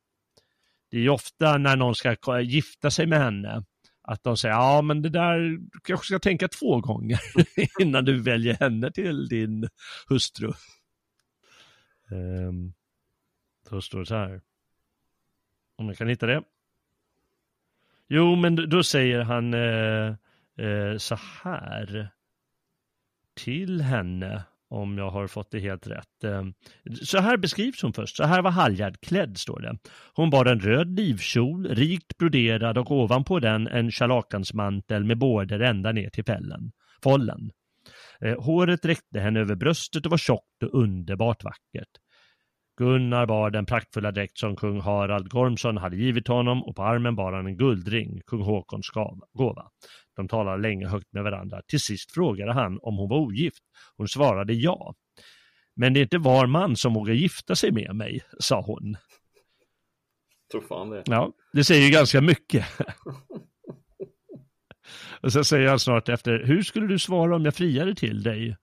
Det är ju ofta när någon ska gifta sig med henne, att de säger ja men det där, du kanske ska tänka två gånger innan du väljer henne till din hustru. Um, då står det så här. Om jag kan hitta det. Jo, men då- säger han eh, eh, så här till henne, om jag har fått det helt rätt. Eh, så här beskrivs hon först. Så här var Halljard klädd, står det. Hon bar en röd livkjol, rikt broderad och ovanpå den en scharlakansmantel med bårder ända ner till pällen, follen. Eh, håret räckte henne över bröstet och var tjockt och underbart vackert. Gunnar bar den praktfulla dräkt som kung Harald Gormsson hade givit honom och på armen bar han en guldring, kung Håkons gåva. De talade länge högt med varandra. Till sist frågade han om hon var ogift. Hon svarade ja. Men det är inte var man som vågar gifta sig med mig, sa hon. Tror fan det. Ja, det säger ju ganska mycket. Och så säger han snart efter, hur skulle du svara om jag friade till dig?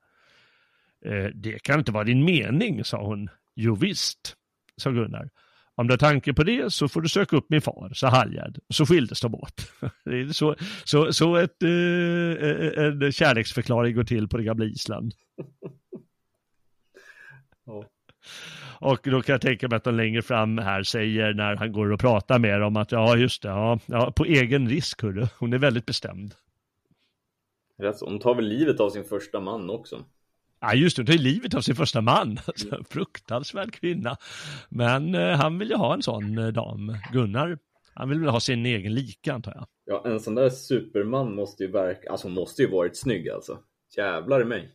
Eh, det kan inte vara din mening, sa hon. Jo visst, sa Gunnar. Om du har tanke på det så får du söka upp min far, sa Halljard. Så skildes de åt. Det är så, så, så ett, eh, en kärleksförklaring går till på det gamla Island. Ja. Och då kan jag tänka mig att de längre fram här säger när han går och pratar med dem att ja, just det, ja, ja på egen risk, hörru. Hon är väldigt bestämd. Hon tar väl livet av sin första man också. Ja, just det, hon tar ju livet av sin första man. Alltså, fruktansvärd kvinna. Men eh, han vill ju ha en sån eh, dam, Gunnar. Han vill väl ha sin egen lika, antar jag. Ja, en sån där superman måste ju verka, alltså hon måste ju varit snygg alltså. Jävlar i mig.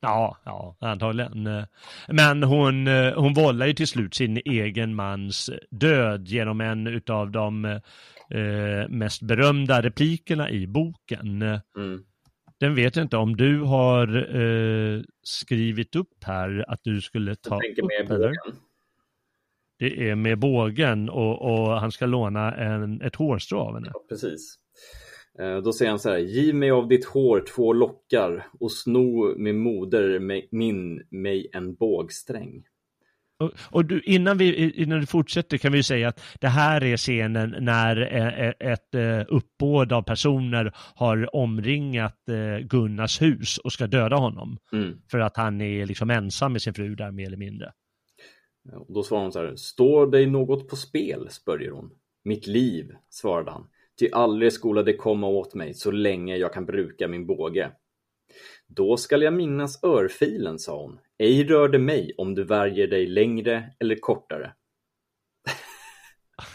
Ja, ja, antagligen. Eh, Men hon, eh, hon vållar ju till slut sin egen mans död genom en utav de eh, mest berömda replikerna i boken. Mm. Den vet jag inte om du har eh, skrivit upp här att du skulle ta Jag tänker med upp, eller? bågen. Det är med bågen och, och han ska låna en, ett hårstrå av henne. Ja, precis. Eh, då säger han så här, giv mig av ditt hår två lockar och sno med moder min mig en bågsträng. Och, och du, innan, vi, innan du fortsätter kan vi säga att det här är scenen när ett uppbåd av personer har omringat Gunnars hus och ska döda honom. Mm. För att han är liksom ensam med sin fru där mer eller mindre. Och då svarar hon så här, står dig något på spel? spörjer hon. Mitt liv, svarade han. Ty aldrig skola det komma åt mig så länge jag kan bruka min båge. Då skall jag minnas örfilen, sa hon. Ej rör det mig om du värjer dig längre eller kortare.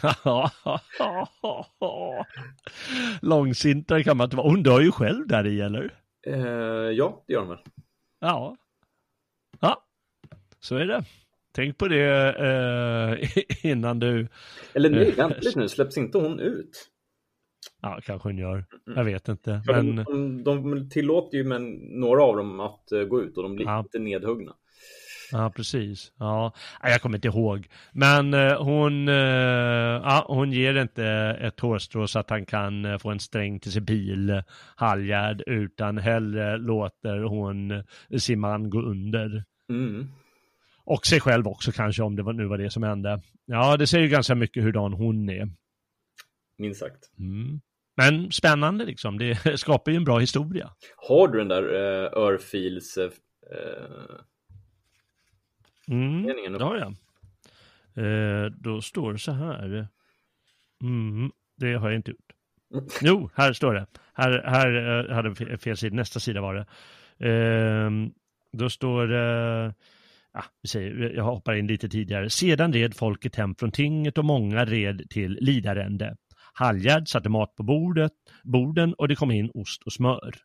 Långsintare kan man inte vara. Hon dör ju själv där i, eller? Uh, ja, det gör hon väl. Ja. Ja, så är det. Tänk på det uh, innan du... Eller nej, vänta lite nu, släpps inte hon ut? Ja, kanske hon gör. Jag vet inte. Men... De, de tillåter ju men några av dem att uh, gå ut och de blir ja. inte nedhuggna. Ja, precis. Ja, jag kommer inte ihåg. Men uh, hon, uh, ja, hon ger inte ett hårstrå så att han kan få en sträng till sin bil, Halljärd, utan hellre låter hon sin man gå under. Mm. Och sig själv också kanske, om det var, nu var det som hände. Ja, det säger ganska mycket hurdan hon är minst sagt. Mm. Men spännande liksom, det skapar ju en bra historia. Har du den där uh, örfils uh, mm? Det har jag. Uh, då står det så här. Mm, det har jag inte gjort. Jo, här står det. Här, här uh, hade fel sida, nästa sida var det. Uh, då står det, ja, vi säger, jag hoppar in lite tidigare. Sedan red folket hem från tinget och många red till Lidarände. Halljärd satte mat på bordet, borden och det kom in ost och smör.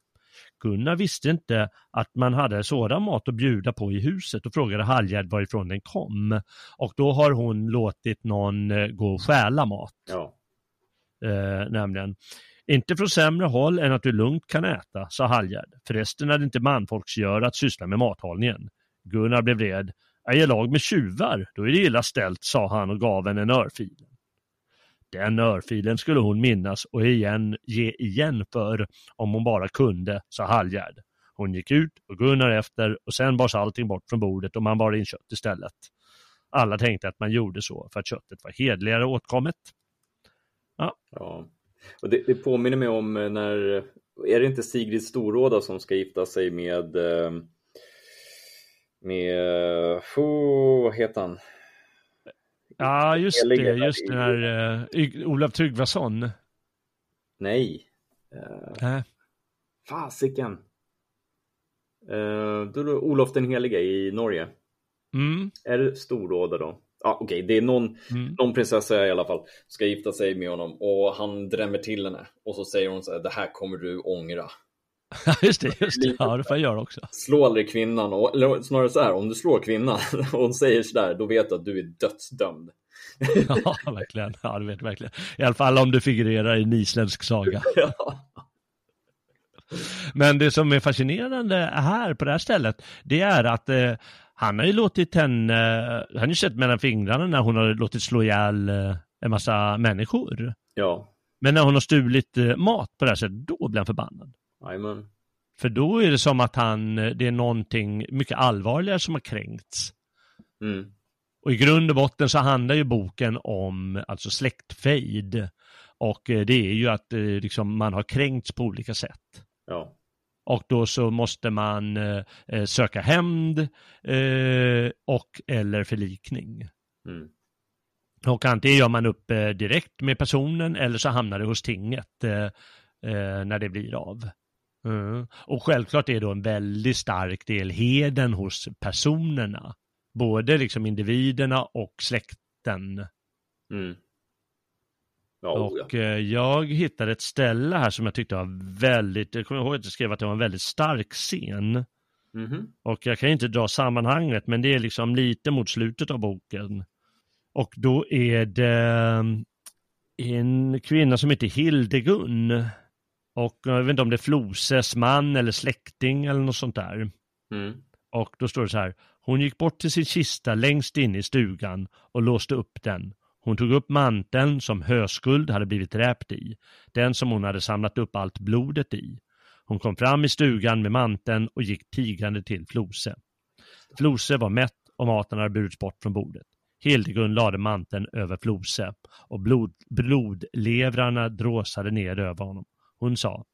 Gunnar visste inte att man hade sådan mat att bjuda på i huset och frågade Halljärd varifrån den kom. Och då har hon låtit någon eh, gå och stjäla mat. Ja. Eh, nämligen. Inte från sämre håll än att du lugnt kan äta, sa Halljärd. Förresten är det inte manfolksgöra att syssla med mathållningen. Gunnar blev vred. Är jag lag med tjuvar, då är det illa ställt, sa han och gav henne en örfil. Den örfilen skulle hon minnas och igen, ge igen för om hon bara kunde, sa Hallgärd. Hon gick ut och Gunnar efter och sen bars allting bort från bordet och man bar in kött istället. Alla tänkte att man gjorde så för att köttet var hedligare åtkommet. Ja. ja. Och det, det påminner mig om eh, när, är det inte Sigrid Storåda som ska gifta sig med eh, med, eh, oh, vad heter han? Ja, just det, just det här uh, Olof Tryggvason. Nej. Uh, äh. Fasiken. Uh, då är det Olof den helige i Norge. Mm. Är det Storråda då? Ja, okej, okay. det är någon, mm. någon prinsessa i alla fall ska gifta sig med honom och han drämmer till henne och så säger hon så här, det här kommer du ångra. Just det, just det. Ja, det får jag göra också. Slå aldrig kvinnan, och, eller snarare så här, om du slår kvinnan och hon säger sådär, då vet du att du är dödsdömd. ja, verkligen. Ja, du vet verkligen. I alla fall om du figurerar i en isländsk saga. ja. Men det som är fascinerande här på det här stället, det är att eh, han har ju låtit henne, han har ju sett mellan fingrarna när hon har låtit slå ihjäl eh, en massa människor. Ja. Men när hon har stulit eh, mat på det här sättet, då blir han förbannad. Amen. För då är det som att han, det är någonting mycket allvarligare som har kränkts. Mm. Och i grund och botten så handlar ju boken om alltså släktfejd. Och eh, det är ju att eh, liksom, man har kränkts på olika sätt. Ja. Och då så måste man eh, eh söka hämnd eh, och eller förlikning. Mm. Och antingen gör man upp eh, direkt med personen eller så hamnar det hos tinget när det blir av. Mm. Och självklart är då en väldigt stark del heden hos personerna. Både liksom individerna och släkten. Mm. Ja, och ja. Eh, jag hittade ett ställe här som jag tyckte var väldigt, jag kommer ihåg att jag skrev att det var en väldigt stark scen. Mm. Och jag kan inte dra sammanhanget, men det är liksom lite mot slutet av boken. Och då är det en kvinna som heter Hildegun. Och jag vet inte om det är Floses man eller släkting eller något sånt där. Mm. Och då står det så här, hon gick bort till sin kista längst in i stugan och låste upp den. Hon tog upp manteln som Höskuld hade blivit dräpt i, den som hon hade samlat upp allt blodet i. Hon kom fram i stugan med manteln och gick tigande till Flose. Flose var mätt och maten hade burits bort från bordet. Hildegund lade manteln över Flose och blod, blodlevrarna dråsade ner över honom. Hon sa,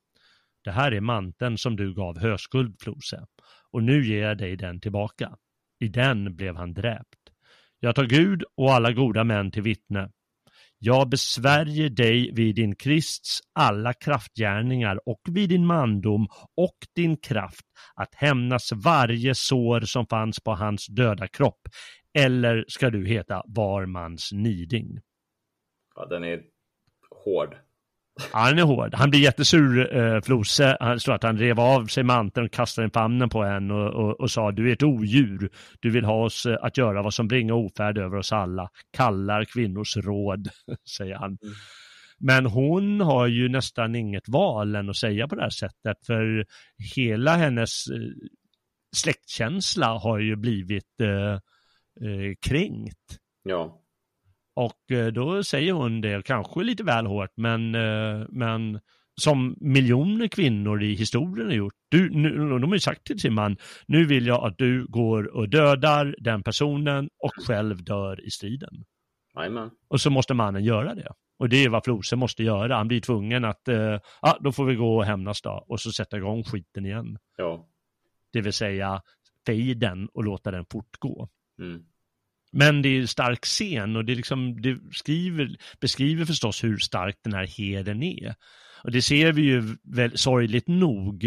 det här är manteln som du gav Höskuld, Flose, och nu ger jag dig den tillbaka. I den blev han dräpt. Jag tar Gud och alla goda män till vittne. Jag besvärjer dig vid din Krists alla kraftgärningar och vid din mandom och din kraft att hämnas varje sår som fanns på hans döda kropp. Eller ska du heta Varmans niding? Ja, den är hård. Han är hård. Han blir jättesur, eh, Flose. Han står att han rev av sig manteln och kastade den famnen på en och, och, och, sa du är ett odjur. Du vill ha oss eh, att göra vad som bringar ofärd över oss alla. Kallar kvinnors råd, säger han. Mm. Men hon har ju nästan inget val än att säga på det här sättet, för hela hennes eh, släktkänsla har ju blivit eh, eh, kränkt. Ja. Och eh, då säger hon det, kanske lite väl hårt, men, eh, men som miljoner kvinnor i historien har gjort. Du, nu, de har ju sagt till sin man, nu vill jag att du går och dödar den personen och själv dör i striden. Amen. Och så måste mannen göra det. Och det är vad Flose måste göra. Han blir tvungen att, eh, ja, då får vi gå och hämnas då. Och så sätta igång skiten igen. Ja. Det vill säga fejden och låta den fortgå. Mm. Men det är en stark scen och det, liksom, det skriver, beskriver förstås hur stark den här heden är. Och det ser vi ju väl, sorgligt nog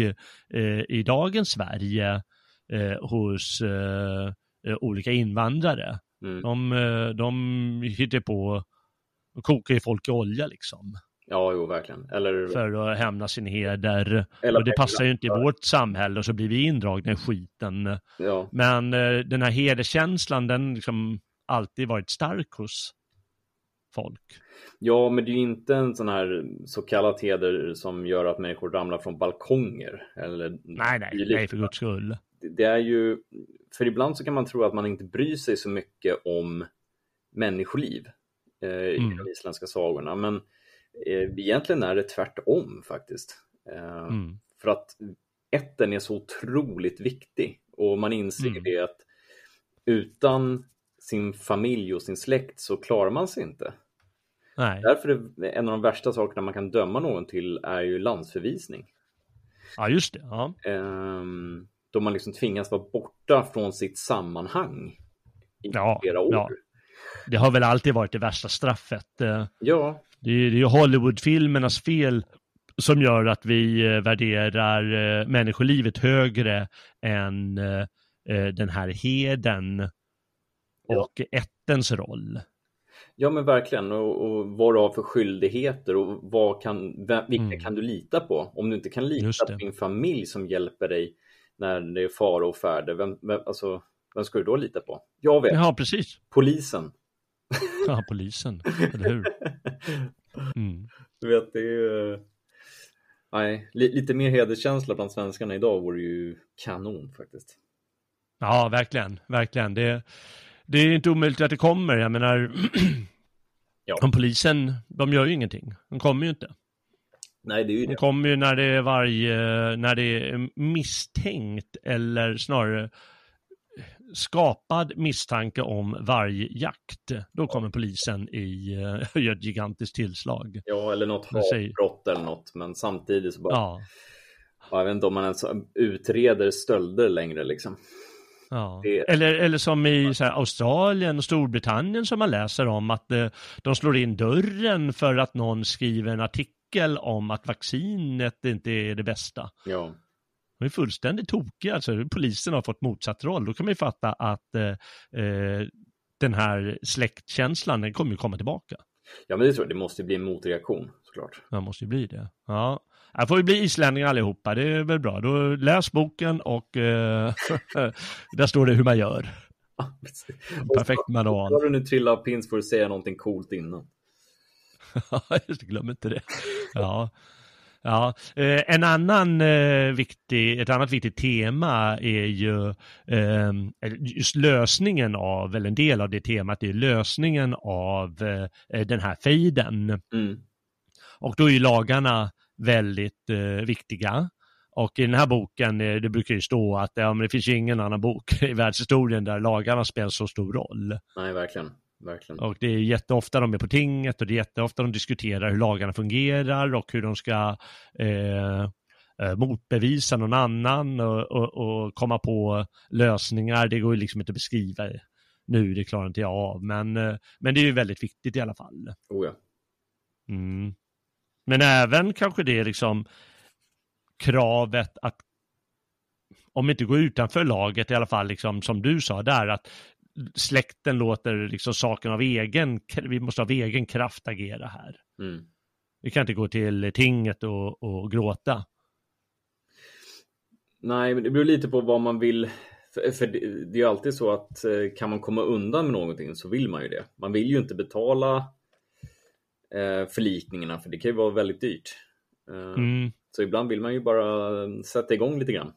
eh, i dagens Sverige eh, hos eh, eh olika invandrare. Mm. De, eh, de hittar på och kokar ju folk i olja liksom. Ja, jo, verkligen. Eller... För att hämna sin heder. Eller och det passar ju inte i vårt samhälle och så blir vi indragna i skiten. Ja. Men eh, den här hederskänslan, den liksom alltid varit stark hos folk. Ja, men det är ju inte en sån här så kallad heder som gör att människor ramlar från balkonger. Eller nej, nej, nej, för guds skull. Det är ju, för ibland så kan man tro att man inte bryr sig så mycket om människoliv eh, i mm. de isländska sagorna. Men egentligen är det tvärtom faktiskt. Eh, mm. För att ätten är så otroligt viktig och man inser mm. det att utan sin familj och sin släkt så klarar man sig inte. Nej. Därför är en av de värsta sakerna man kan döma någon till är ju landsförvisning. Ja, just det. Ja. Ehm, då man liksom tvingas vara borta från sitt sammanhang i ja, flera år. Ja. Det har väl alltid varit det värsta straffet. Eh, ja. Det är, är Hollywoodfilmernas fel som gör att vi eh, värderar eh, människolivet högre än eh, den här heden och ja. ättens roll. Ja men verkligen och, och vad du har för skyldigheter och vad kan, vilka mm. kan du lita på? Om du inte kan lita på din familj som hjälper dig när det är fara och färde, vem, vem, alltså, vem ska du då lita på? Jag vet. Ja, precis. Polisen. Ja, polisen, eller hur? Mm. Du vet, det är ju... Nej, lite mer hederskänsla bland svenskarna idag vore ju kanon faktiskt. Ja, verkligen, verkligen. Det, det är inte omöjligt att det kommer. Jag menar, ja. om polisen, de gör ju ingenting. De kommer ju inte. Nej, det är ju det. De kommer ju när det är varje, när det är misstänkt eller snarare skapad misstanke om vargjakt, då kommer polisen i uh, gör ett gigantiskt tillslag. Ja, eller något hatbrott eller något, men samtidigt så bara... Ja. Jag vet inte om man ens utreder stölder längre liksom. Ja. Det... Eller, eller som i här, Australien och Storbritannien som man läser om att eh, de slår in dörren för att någon skriver en artikel om att vaccinet inte är det bästa. Ja. De är fullständigt tokiga, alltså polisen har fått motsatt roll. Då kan man ju fatta att eh, eh, den här släktkänslan, den kommer ju komma tillbaka. Ja, men det tror jag. Det måste bli en motreaktion såklart. Ja, måste ju bli det. Ja. Här får vi bli islänningar allihopa, det är väl bra. Då läs boken och eh, där står det hur man gör. Perfekt manual. Har du nu trillat av pins får du säga någonting coolt innan. Just glöm inte det. Ja. Ja, eh, en annan eh, viktig, ett annat viktigt tema är ju eh, just lösningen av, eller en del av det temat är lösningen av eh, den här fejden. Mm. Och då är ju lagarna väldigt viktiga. Och i den här boken, det brukar ju stå att ja, men det finns ju ingen annan bok i världshistorien där lagarna spelar så stor roll. Nej, verkligen. Verkligen. Och det är jätteofta de är på tinget och det är jätteofta de diskuterar hur lagarna fungerar och hur de ska eh, eh, motbevisa någon annan och, och, och, komma på lösningar. Det går ju liksom inte att beskriva nu, det klarar inte jag av. Men, eh, men det är ju väldigt viktigt i alla fall. Oh ja. Mm. Men även kanske det liksom kravet att om inte gå utanför laget i alla fall, liksom, som du sa där, att släkten låter liksom saken av egen, vi måste av egen kraft agera här. Mm. Vi kan inte gå till tinget och, och gråta. Nej, men det beror lite på vad man vill. För, för det, det, är ju alltid så att eh, kan man komma undan med någonting så vill man ju det. Man vill ju inte betala eh, förlikningarna för det kan ju vara väldigt dyrt. Eh, mm. Så ibland vill man ju bara sätta igång lite grann.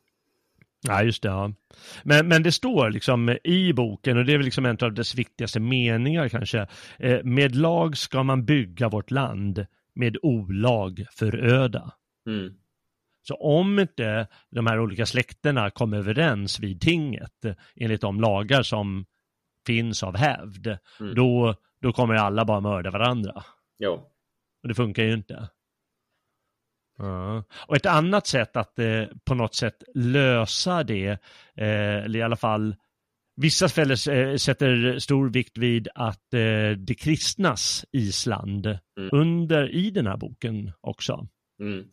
Ja, just det. Ja. Men, men det står liksom i boken, och det är väl liksom en av dess viktigaste meningar kanske. Eh, med lag ska man bygga vårt land, med olag föröda. Mm. Så om inte de här olika släkterna kommer överens vid tinget enligt de lagar som finns av hävd, mm. då, då kommer alla bara mörda varandra. Ja. Och det funkar ju inte. Och ett annat sätt att eh, på något sätt lösa det, eh, eller i alla fall Vissa fäller eh, sätter stor vikt vid att eh, det kristnas Island mm. under i den här boken också. Mm.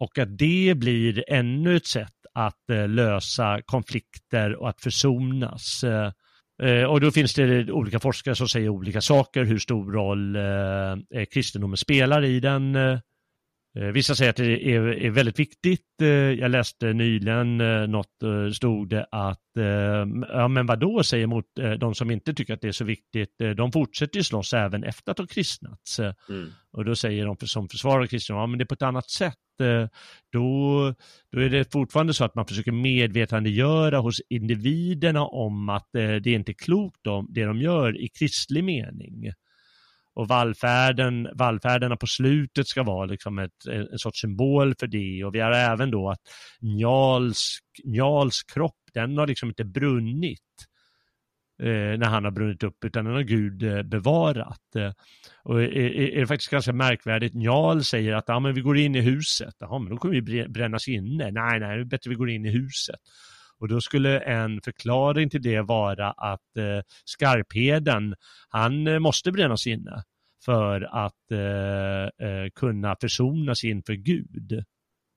Och att det blir ännu ett sätt att eh, lösa konflikter och att försonas. Eh, eh, och då finns det olika forskare som säger olika saker, hur stor roll eh, kristendomen spelar i den vissa säger att det är, är väldigt viktigt. Eh, jag läste nyligen eh, något, stod det att, ja men vadå, säger mot de som inte tycker att det är så viktigt, de fortsätter ju slåss även efter att de kristnats. Mm. Och då säger de som försvarar kristendomen, ja men det är på ett annat sätt. Då, då är det fortfarande så att man försöker medvetandegöra hos individerna om att det är inte klokt det de gör i kristlig mening och vallfärden, vallfärderna på slutet ska vara liksom ett, en sorts symbol för det och vi har även då att Njals, Njals kropp, den har liksom inte brunnit eh, när han har brunnit upp utan den har Gud eh, bevarat. Eh, och är, är, det faktiskt ganska märkvärdigt, Njal säger att ah, men vi går in i huset, Jaha, men då kommer vi brännas inne, nej nej, det är bättre vi går in i huset. Och då skulle en förklaring till det vara att eh, Skarpheden, han eh, måste brännas inne för att eh, eh, kunna försonas inför Gud.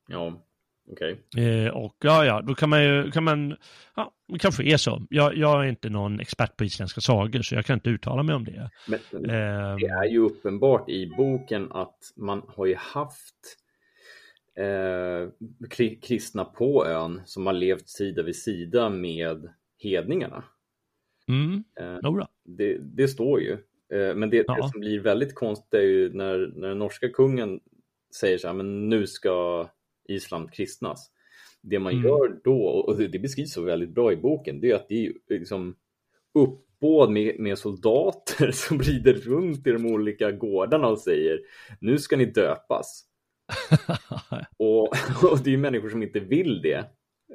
Ja, okej. Okay. Eh, och ja, ja, då kan man ju, kan man, ja, det kanske är så. Jag, jag är inte någon expert på isländska sagor så jag kan inte uttala mig om det. Men, eh, det är ju uppenbart i boken att man har ju haft eh, kristna på ön som har levt sida vid sida med hedningarna. Mm. Eh, det, det, står ju. Eh, men det, ja. det, som blir väldigt konstigt är ju när, när den norska kungen säger så här, men nu ska Island kristnas. Det man mm. gör då, och det, det beskrivs så väldigt bra i boken, det är att det är liksom uppbåd med, med soldater som rider runt i de olika gårdarna och säger nu ska ni döpas. och, och, det är människor som inte vill det.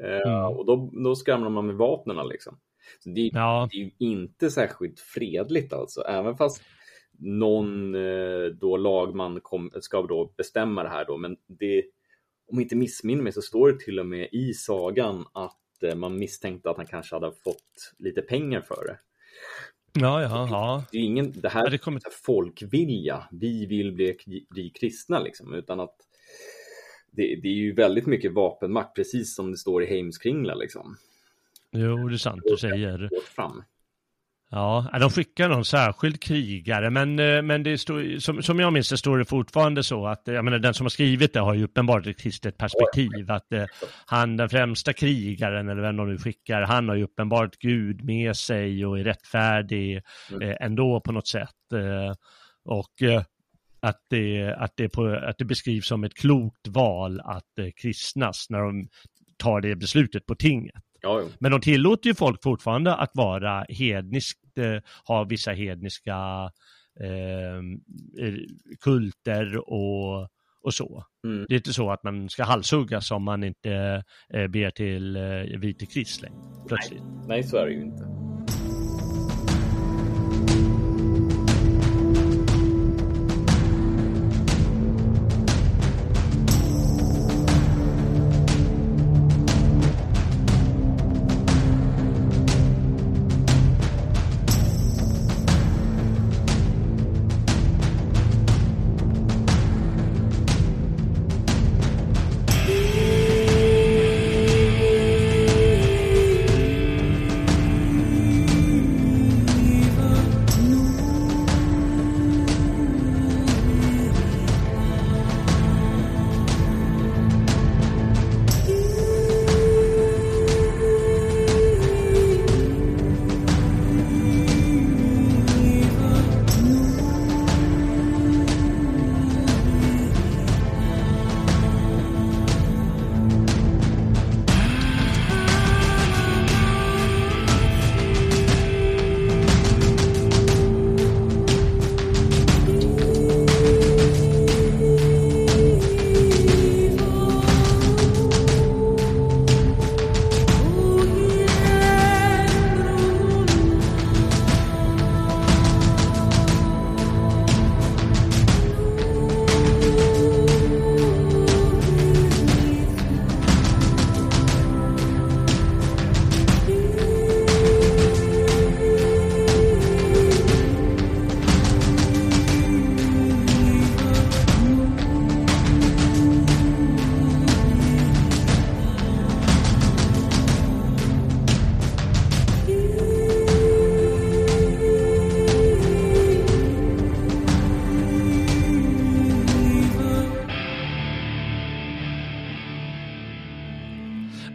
Eh, mm. Och då, då skramlar man med vapnen liksom. Så det, ja. det är ju inte särskilt fredligt alltså, även fast någon eh, då lagman kom, ska då bestämma det här då, men det, om jag inte missminner mig så står det till och med i sagan att eh, man misstänkte att han kanske hade fått lite pengar för det. Ja, ja, ja. Det, är ingen, det här är kommer... folkvilja, vi vill bli, bli kristna liksom, utan att det, det, är ju väldigt mycket vapenmakt, precis som det står i Heimskringla liksom. Jo, det är sant du säger. Fram. Ja, de skickar någon särskild krigare, men, eh, men det står, som, som jag minns det står det fortfarande så att, jag menar den som har skrivit det har ju uppenbart ett kristet perspektiv, att eh, han, den främsta krigaren, eller vem de nu skickar, han har ju uppenbart Gud med sig och är rättfärdig mm. eh, ändå på något sätt. Eh, och eh, att det, att, det på, att det beskrivs som ett klokt val att eh, kristnas när de tar det beslutet på tinget. Ja. Men de tillåter ju folk fortfarande att vara hedniskt, eh, ha vissa hedniska eh, kulter och, och så. Mm. Det är inte så att man ska halshuggas om man inte eh, ber till eh, vite Krist längre, plötsligt. Nej, så är det ju inte.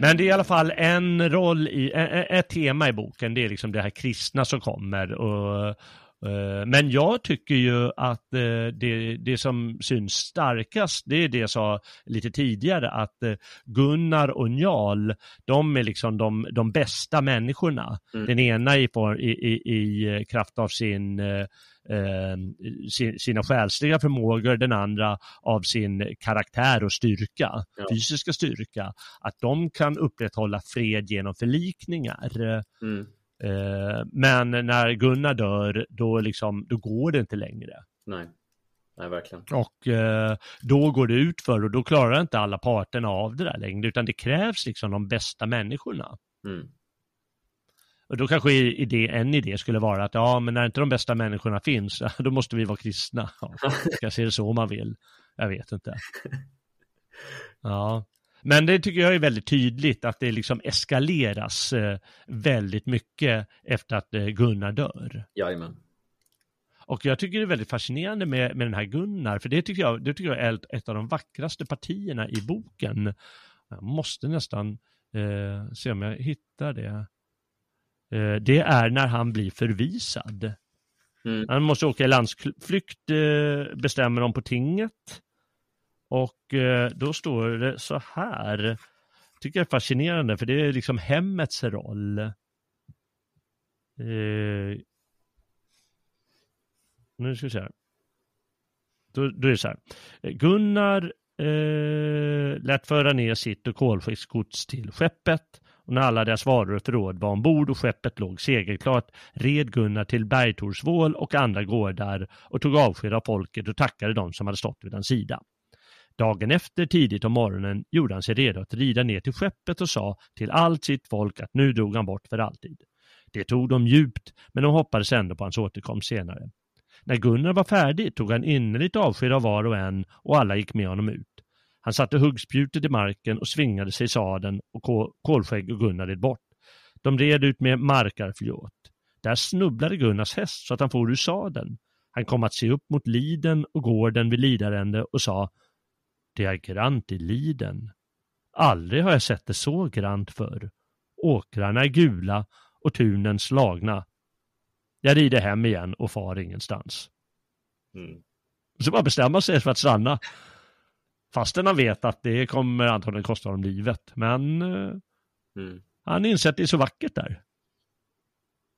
Men det är i alla fall en roll i, ett tema i boken, det är liksom det här kristna som kommer. Och, eh, men jag tycker ju att eh, det, det som syns starkast, det är det jag sa lite tidigare, att eh, Gunnar och Njal, de är liksom de, de bästa människorna. Mm. Den ena i, i, i, i kraft av sin eh, sin, sina själsliga förmågor, den andra av sin karaktär och styrka, Ja. fysiska styrka, att de kan upprätthålla fred genom förlikningar. Mm. Eh, men när Gunnar dör, då, liksom, då går det inte längre. Nej. Nej, verkligen. Och eh, då går det ut för och då klarar inte alla parterna av det där längre, utan det krävs liksom de bästa människorna. Mm. Och då kanske idé, en idé skulle vara att ja, men när inte de bästa människorna finns, då måste vi vara kristna. Ja, ska se det så om man vill. Jag vet inte. Ja, men det tycker jag är väldigt tydligt att det liksom eskaleras eh, väldigt mycket efter att eh, Gunnar dör. Jajamän. Och jag tycker det är väldigt fascinerande med, med den här Gunnar, för det tycker jag, det tycker jag är ett, ett av de vackraste partierna i boken. Jag måste nästan eh, se om jag hittar det. Eh, det är när han blir förvisad. Mm. Han måste åka i landsflykt, eh, bestämmer de på tinget. Och eh, då står det så här. Tycker jag är fascinerande, för det är liksom hemmets roll. Nu ska vi se här. Då, då är det så här. Gunnar eh, lät föra ner sitt och kolskiftsgods till skeppet och när alla deras varor och förråd var ombord och skeppet låg segelklart red Gunnar till Bergtorsvål och andra gårdar och tog avsked av folket och tackade dem som hade stått vid hans sida. Dagen efter, tidigt om morgonen, gjorde han sig redo att rida ner till skeppet och sa till allt sitt folk att nu drog han bort för alltid. Det tog dem djupt, men de hoppades ändå på hans återkomst senare. När Gunnar var färdig tog han innerligt avsked av var och en och alla gick med honom ut. Han satte huggspjutet i marken och svingade sig i sadeln och Kol- Kolskägg och Gunnar red bort. De red ut med Markarflåt. Där snubblade Gunnars häst så att han for ur sadeln. Han kom att se upp mot liden och gården vid Lidarände och sa Det är grant i liden. Aldrig har jag sett det så grant förr. Åkrarna är gula och tunen slagna. Jag rider hem igen och far ingenstans. Mm. Så bara bestämma sig för att stanna. Fastän han vet att det kommer antagligen kosta honom livet. Men eh, Mm. han inser att det är så vackert där.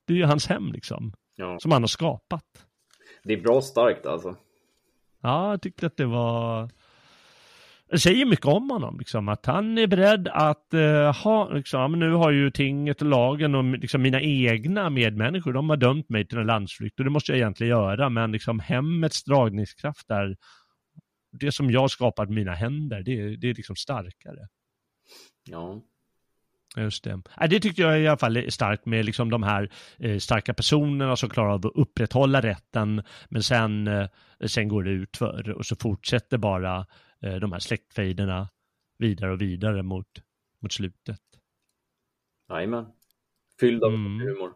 Det är ju hans hem liksom. Ja. Som han har skapat. Det är bra starkt alltså. Ja, jag tyckte att det var... Det säger mycket om honom, liksom, att han är beredd att eh, ha, liksom, nu har ju tinget och lagen och liksom, mina egna medmänniskor, de har dömt mig till en landsflykt och det måste jag egentligen göra, men liksom hemmets dragningskraft där, det som jag skapat med mina händer, det, det är liksom starkare. Ja. Just det. Nej, det tyckte jag i alla fall är starkt med liksom de här eh, starka personerna som klarar av att upprätthålla rätten, men sen, eh, sen går det ut för och så fortsätter bara eh, de här släktfejderna vidare och vidare mot, mot slutet. Jajamän. Fylld av Mm. humor.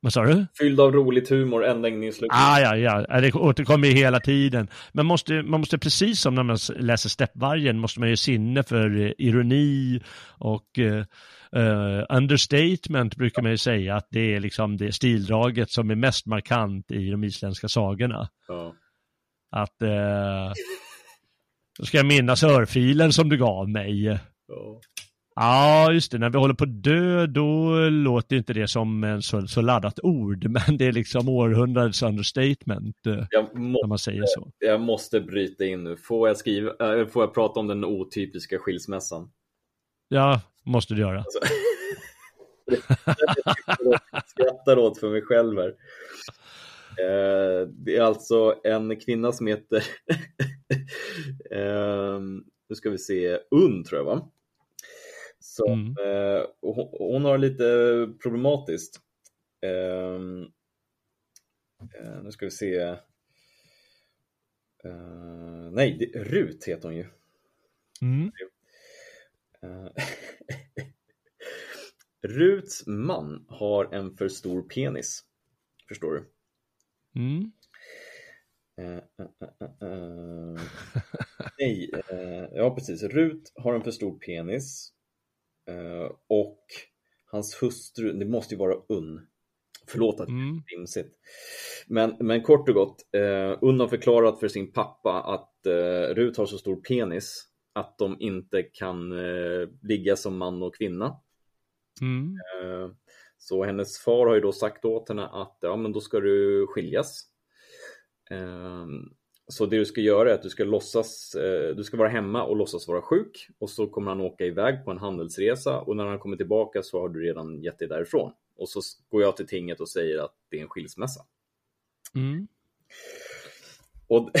Vad sa du? Fylld av roligt humor ända in i slutet. Ah, ja, ja, det återkommer ju hela tiden. Men måste, man måste precis som när man läser Steppvargen måste man ju sinne för eh, ironi och eh, eh, understatement brukar man ju säga att det är liksom det stildraget som är mest markant i de isländska sagorna. Ja. Att eh, då ska jag minnas örfilen som du gav mig. Ja. Ja, just det. När vi håller på att dö, då låter inte det som en så, så laddat ord, men det är liksom århundradets understatement eh, Jag, när man säger så. jag måste bryta in nu. Får jag, skriva, äh, får jag prata om den otypiska skilsmässan? Ja, måste du göra. Alltså, jag skrattar åt för mig själv här. Eh, det är alltså en kvinna som heter, eh, nu ska vi se, Unn tror jag va? Som, Mm. eh, hon, hon har lite problematiskt. Eh, eh, nu ska vi se. Eh, nej, det, Rut heter hon ju. Mm. Ruts man har en för stor penis. Förstår du? Mm. Eh, eh, eh, Nej, ja precis. Rut har en för stor penis. Eh, och hans hustru, det måste ju vara Unn. Förlåt att Mm. det är vimsigt. Men, men kort och gott, eh, Unn har förklarat för sin pappa att eh, Rut har så stor penis att de inte kan eh, ligga som man och kvinna. Mm. Eh, Så hennes far har ju då sagt åt henne att ja, men då ska du skiljas. Så det du ska göra är att du ska låtsas, eh, du ska vara hemma och låtsas vara sjuk och så kommer han åka iväg på en handelsresa och när han kommer tillbaka så har du redan gett dig därifrån. Och så går jag till tinget och säger att det är en skilsmässa. Mm. Och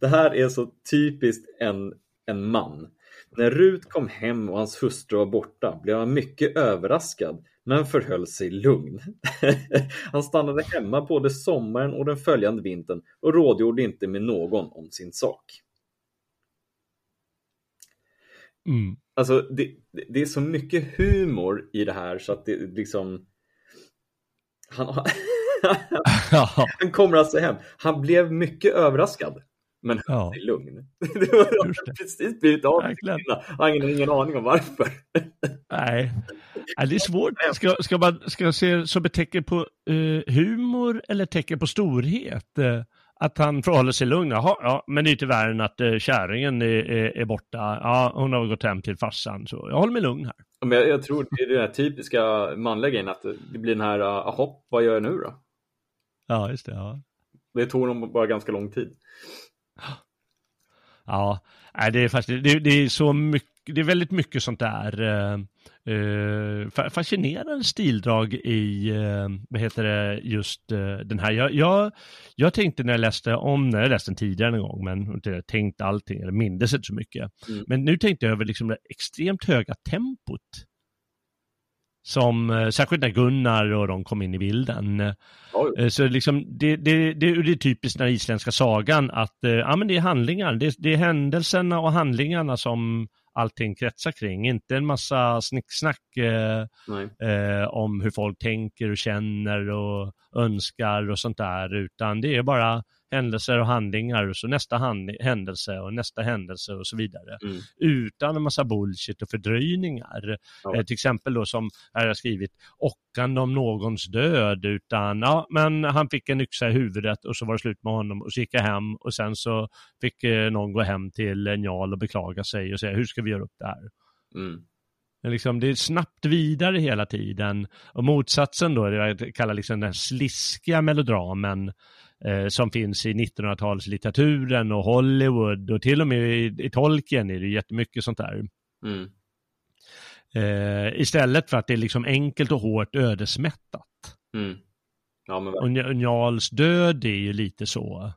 det här är så typiskt en, en man. När Rut kom hem och hans hustru var borta blev han mycket överraskad men förhöll sig lugn. Han stannade hemma både sommaren och den följande vintern och rådgjorde inte med någon om sin sak. Mm. Alltså det, det- är så mycket humor i det här så att det liksom han, han kommer alltså hem. Han blev mycket överraskad. Men höll Ja. sig lugn. Det var precis blivit av med. Han har ingen, aning om varför. Nej. Nej, det är svårt. Ska, ska man ska jag se som ett tecken på eh, humor eller tecken på storhet? Eh, att han förhåller sig lugn. Jaha, ja, men det är inte värre än att eh, kärringen är, är, är borta. Ja, hon har gått hem till farsan, så jag håller mig lugn här. Men jag, jag tror det är den här typiska manliga grejen att det blir den här, jaha, vad gör jag nu då? Ja, just det. Ja. Det tog honom bara ganska lång tid. Ja, det är faktiskt, det, det är så mycket, det är väldigt mycket sånt där eh, eh, fa- fascinerande stildrag i, eh, vad heter det, just eh, den här. Jag, jag, jag tänkte när jag läste om, när jag läste den tidigare en gång, men inte tänkt allting, eller mindes inte så mycket. Mm. Men nu tänkte jag över liksom det extremt höga tempot. Som, eh, särskilt när Gunnar och de kom in i bilden. Jo. Eh, Så liksom, det, det, det, det är typiskt den isländska sagan att eh, ja, men det är handlingar, det, det är händelserna och handlingarna som allting kretsar kring, inte en massa snicksnack eh, eh, om hur folk tänker och känner och önskar och sånt där, utan det är bara händelser och handlingar och så nästa hand, händelse och nästa händelse och så vidare. Mm. Utan en massa bullshit och fördröjningar. Ja. Eh, till exempel då som här har skrivit ockande om någons död utan ja men han fick en yxa i huvudet och så var det slut med honom och så gick jag hem och sen så fick eh, någon gå hem till Njal och beklaga sig och säga hur ska vi göra upp det här? Mm. Liksom, det är snabbt vidare hela tiden. Och motsatsen då, det jag kallar liksom den sliskiga melodramen eh, som finns i 1900-talslitteraturen och Hollywood och till och med i, i Tolkien är det jättemycket sånt där. Mm. Eh, istället för att det är liksom enkelt och hårt ödesmättat. Mm. Ja, men Och Nj- Njals död är ju lite så.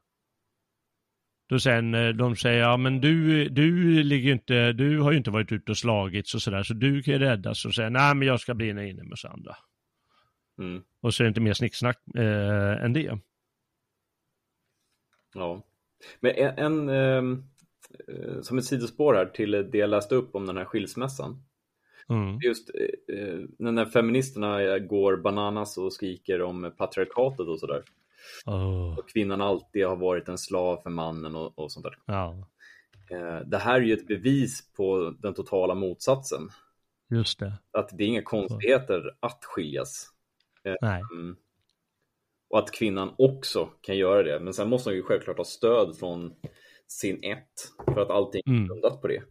Då sen, eh, de säger, ja men du, du ligger inte, du har ju inte varit ute och slagits och sådär, så du kan ju räddas och säga, nej men jag ska bli inne med oss andra. mm. Och så är det inte mer snicksnack eh, än det. Ja. Men en, en ehm, eh, som ett sidospår här till det jag läste upp om den här skilsmässan. Mm. Just eh, eh, när feministerna går bananas och skriker om patriarkatet och sådär. Åh, Och kvinnan alltid har varit en slav för mannen och, och sånt där. ja, Eh, det här är ju ett bevis på den totala motsatsen. just det. Att det är inga konstigheter att skiljas. Nej, Mm. Och att kvinnan också kan göra det. Men sen måste hon ju självklart ha stöd från sin ett. För att allting är Mm. grundat på det.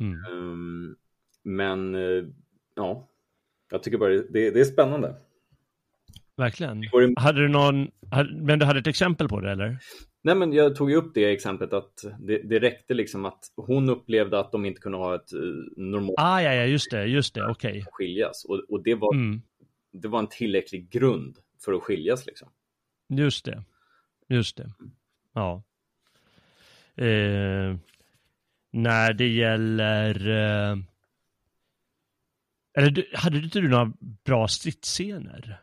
mm. Um, men eh, ja, jag tycker bara det, det är spännande. verkligen. Det- Hade du någon, men du hade ett exempel på det eller? Nej, men jag tog ju upp det exemplet att det, det räckte liksom att hon upplevde att de inte kunde ha ett eh, normalt Ah, ja, ja, just det, just det, okej. skiljas. Och, och det, var, Mm. det var en tillräcklig grund för att skiljas liksom. Just det. Just det. Ja. Eh, när det gäller... Eh, eller hade du inte du några bra stridsscener?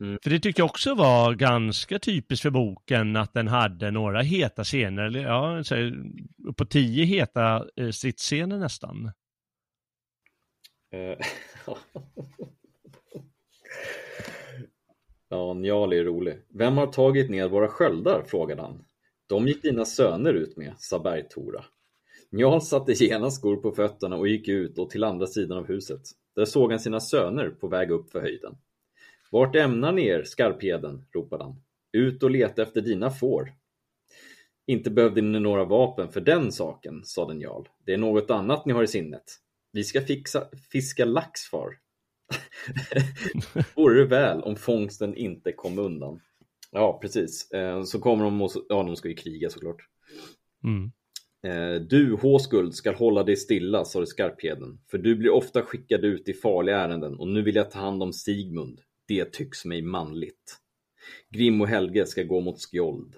Mm. För det tyckte jag också var ganska typiskt för boken att den hade några heta scener, eller ja, på tio heta eh, stridsscener nästan. Ja, Njal är rolig. Vem har tagit ner våra sköldar? frågade han. De gick dina söner ut med, sa Bergtora. Njal satte genast skor på fötterna och gick ut och till andra sidan av huset. Där såg han sina söner på väg upp för höjden. Vart ämnar ni er, skarpheden? ropade han. Ut och leta efter dina får. Inte behövde ni några vapen för den saken, sade Njal. Det är något annat ni har i sinnet. Vi ska fixa, fiska lax, far. Vore det väl om fångsten inte kom undan. Ja, precis. Eh, Så kommer de och, ja, de ska ju kriga såklart. Mm. Eh, Du, Håskuld, skall hålla dig stilla, sa Skarpheden, för du blir ofta skickad ut i farliga ärenden och nu vill jag ta hand om Sigmund. Det tycks mig manligt. Grim och Helge ska gå mot Skjold.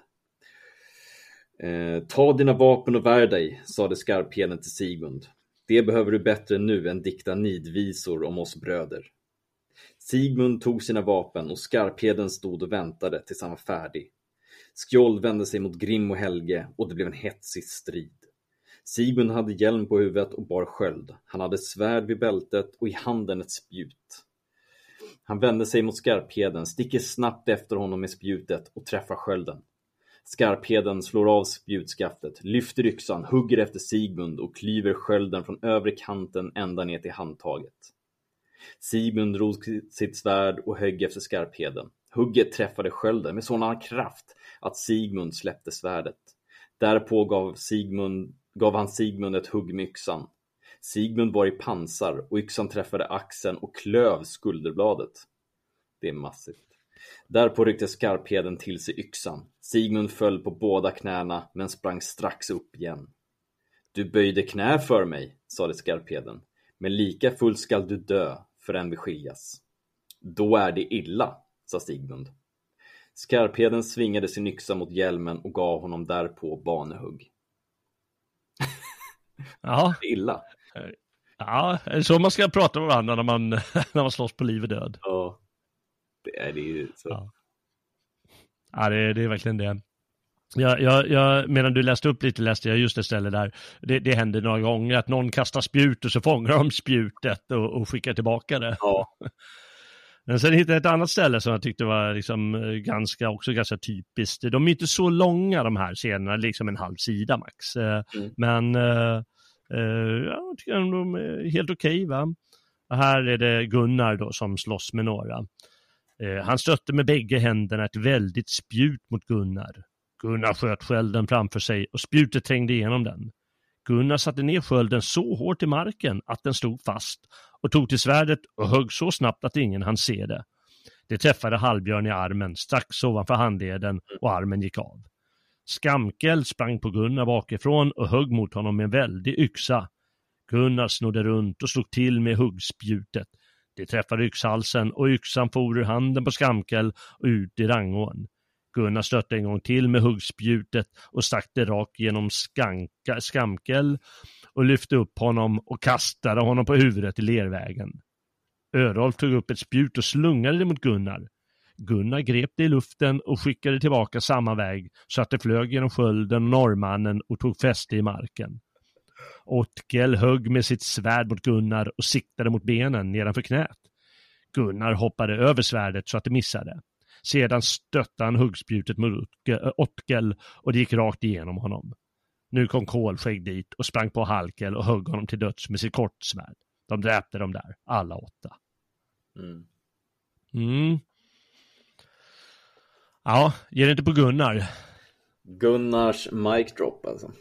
Eh, ta dina vapen och vär dig, sade Skarpheden till Sigmund. Det behöver du bättre nu än dikta nidvisor om oss bröder. Sigmund tog sina vapen och Skarpheden stod och väntade tills han var färdig. Skjold vände sig mot Grim och Helge och det blev en hetsig strid. Sigmund hade hjälm på huvudet och bar sköld. Han hade svärd vid bältet och i handen ett spjut. Han vände sig mot Skarpheden, sticker snabbt efter honom med spjutet och träffar skölden. Skarpheden slår av spjutskaftet, lyfter yxan, hugger efter Sigmund och klyver skölden från övre kanten ända ner till handtaget. Sigmund drog sitt svärd och högg efter Skarpheden. Hugget träffade skölden med sådan kraft att Sigmund släppte svärdet. Därpå gav, Sigmund, gav han Sigmund ett hugg med yxan. Sigmund var i pansar och yxan träffade axeln och klöv skulderbladet. Det är massivt. Därpå ryckte Skarpheden till sig yxan. Sigmund föll på båda knäna men sprang strax upp igen. Du böjde knä för mig, sade Skarpheden, men lika fullt skall du dö förrän vi skiljas. Då är det illa, sa Sigmund. Skarpheden svingade sin yxa mot hjälmen och gav honom därpå banehugg. Ja, illa. ja, så man ska prata med varandra när man, när man slåss på liv och död. Ja, det är det ju. Så. Ja. Ja, det, det är verkligen det. Jag, jag, jag, medan du läste upp lite läste jag just det stället där. Det, det händer några gånger att någon kastar spjut och så fångar de spjutet och, och skickar tillbaka det. Ja, Men sen hittade jag ett annat ställe som jag tyckte var liksom eh, ganska, också ganska typiskt. De är inte så långa de här scenerna, liksom en halv sida max. Eh, mm. Men uh, uh, jag tycker de är helt okej. Okay, va? här är det Gunnar då som slåss med några. Eh, han stötte med bägge händerna ett väldigt spjut mot Gunnar. Gunnar sköt skölden framför sig och spjutet trängde igenom den. Gunnar satte ner skölden så hårt i marken att den stod fast och tog till svärdet och högg så snabbt att ingen hann se det. Det träffade Hallbjörn i armen, strax ovanför handleden och armen gick av. Skamkel sprang på Gunnar bakifrån och högg mot honom med en väldig yxa. Gunnar snodde runt och slog till med huggspjutet. Det träffade yxhalsen och yxan for ur handen på Skamkel och ut i Rangån. Gunnar stötte en gång till med huggspjutet och stack det rakt genom skanka, Skamkel och lyfte upp honom och kastade honom på huvudet i lervägen. Örolf tog upp ett spjut och slungade det mot Gunnar. Gunnar grep det i luften och skickade tillbaka samma väg så att det flög genom skölden och norrmannen och tog fäste i marken. Otkel högg med sitt svärd mot Gunnar och siktade mot benen nedanför knät. Gunnar hoppade över svärdet så att det missade. Sedan stötte han huggspjutet mot Otkel och det gick rakt igenom honom. Nu kom Kolskägg dit och sprang på Halkel och högg honom till döds med sitt kortsvärd. De dräpte dem där, alla åtta. Mm. Mm. Ja, ge det inte på Gunnar. Gunnars mic drop alltså.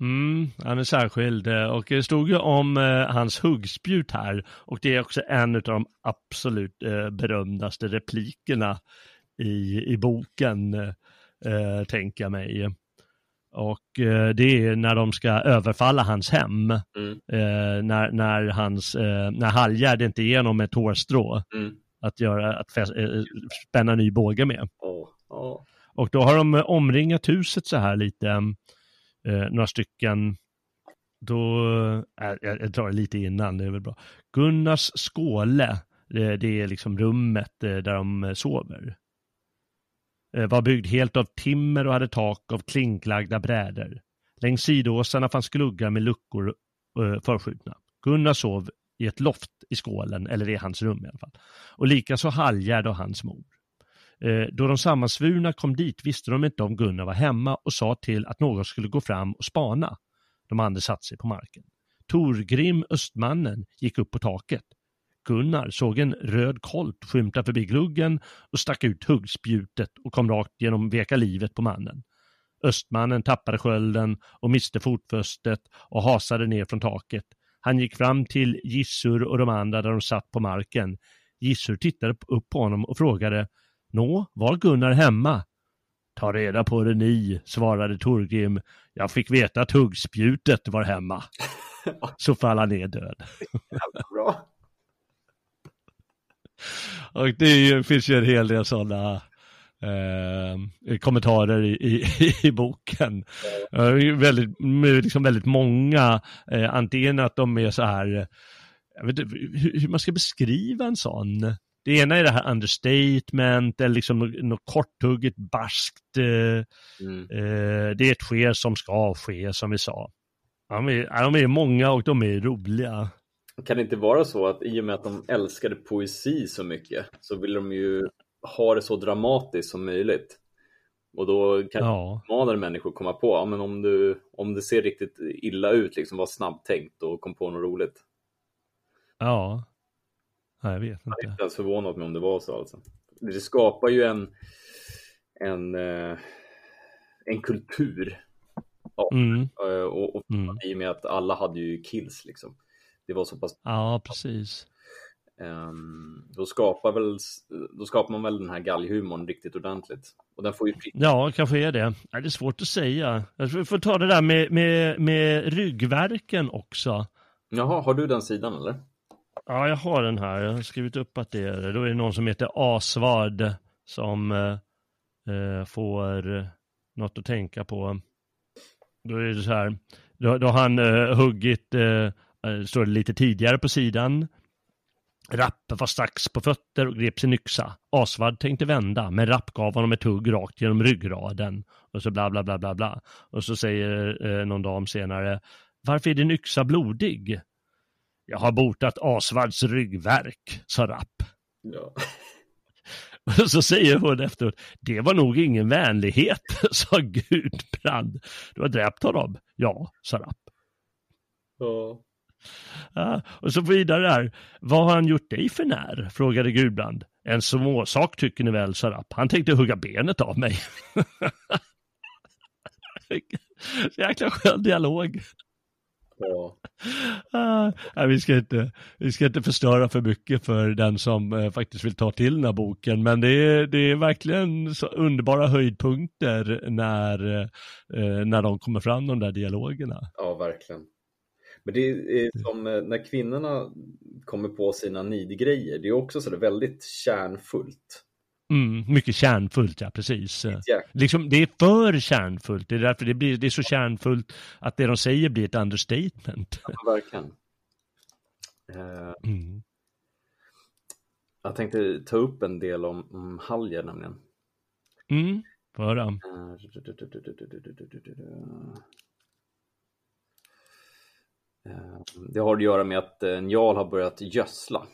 Mm, han är särskild och det stod ju om eh, hans huggspjut här och det är också en av de absolut eh, berömdaste replikerna i, i boken, eh, tänker jag mig. Och eh, det är när de ska överfalla hans hem. Mm. Eh, när, när, hans, eh, när Halljärd inte ger honom ett hårstrå mm. att, göra, att fäst, eh, spänna ny båge med. Oh. Oh. Och då har de omringat huset så här lite, eh, några stycken. Då, äh, jag, jag drar lite innan, det är väl bra. Gunnars skåle, det, det är liksom rummet eh, där de eh, sover. Eh, var byggd helt av timmer och hade tak av klinklagda brädor. Längs sidåsarna fanns gluggar med luckor eh, förskjutna. Gunnar sov i ett loft i skålen, eller i hans rum i alla fall. Och likaså Hallgärd och hans mor. Eh, då de sammansvurna kom dit visste de inte om Gunnar var hemma och sa till att någon skulle gå fram och spana. De andra satte sig på marken. Torgrim, östmannen, gick upp på taket. Gunnar såg en röd kolt skymta förbi gluggen och stack ut huggspjutet och kom rakt genom veka livet på mannen. Östmannen tappade skölden och miste fotfästet och hasade ner från taket. Han gick fram till Gissur och de andra där de satt på marken. Gissur tittade upp på honom och frågade Nå, var Gunnar hemma? Ta reda på det ni, svarade Torgrim. Jag fick veta att huggspjutet var hemma. Så föll han ner död. bra. Och det finns ju en hel del sådana eh, kommentarer i, i, i boken. Eh, väldigt, liksom väldigt många, eh, antingen att de är så här, jag vet inte hur, hur man ska beskriva en sån. Det ena är det här understatement eller liksom något korthugget, barskt. Eh, mm. eh, det är ett ske som ska ske, som vi sa. De är, de är många och de är roliga. Kan det inte vara så att i och med att de älskade poesi så mycket så vill de ju ha det så dramatiskt som möjligt. Och då kan ja. utmanande människor komma på, ja, men om, du, om det ser riktigt illa ut, liksom var snabbtänkt och kom på något roligt. Ja, Nej, jag vet inte. Jag är inte ens förvånad mig om det var så alltså. Det skapar ju en, en, eh, en kultur. Ja. Mm. Och, och mm. i och med att alla hade ju kills liksom. Det var så pass... Ja, precis. Um, då, skapar väl, då skapar man väl den här galghumorn riktigt ordentligt. Och den får ju... Ja, kanske är det. det är svårt att säga. Jag får ta det där med, med, med ryggverken också. Jaha, har du den sidan eller? Ja, jag har den här. Jag har skrivit upp att det är det. Då är det någon som heter Asvard som eh, eh får något att tänka på. Då är det så här. Då, då har han eh, huggit eh, eh, står det lite tidigare på sidan. Rapp var strax på fötter och grep sin yxa. Asvard tänkte vända, men Rapp gav honom ett hugg rakt genom ryggraden. Och så bla bla bla bla bla. Och så säger eh, någon dam senare, varför är din yxa blodig? Jag har botat Asvards ryggverk, sa Rapp. Ja. Och så säger hon efteråt, det var nog ingen vänlighet, sa Gudbrand. Du har dräpt honom? Ja, sa Rapp. Ja. Ja, och så vidare här. Vad har han gjort dig för när? frågade Gudbrand. En småsak tycker ni väl, sa Rapp. Han tänkte hugga benet av mig. Jäkla skön dialog. Ja. Ah, vi, ska inte, vi ska inte förstöra för mycket för den som eh, faktiskt vill ta till den här boken, men det är, det är verkligen så underbara höjdpunkter när, eh, när de kommer fram, de där dialogerna. ja, verkligen. Men det är som eh, när kvinnorna kommer på sina nidgrejer, det är också så väldigt kärnfullt. Mm, mycket kärnfullt, ja precis. Jäkla- Liksom, det är för kärnfullt, det är därför det, blir, det är så kärnfullt att det de säger blir ett understatement. Ja, verkligen. Eh, Mm. Jag tänkte ta upp en del om, om Haljer nämligen. Mm. För, um, Eh, Det har att göra med att eh, Njal har börjat gödsla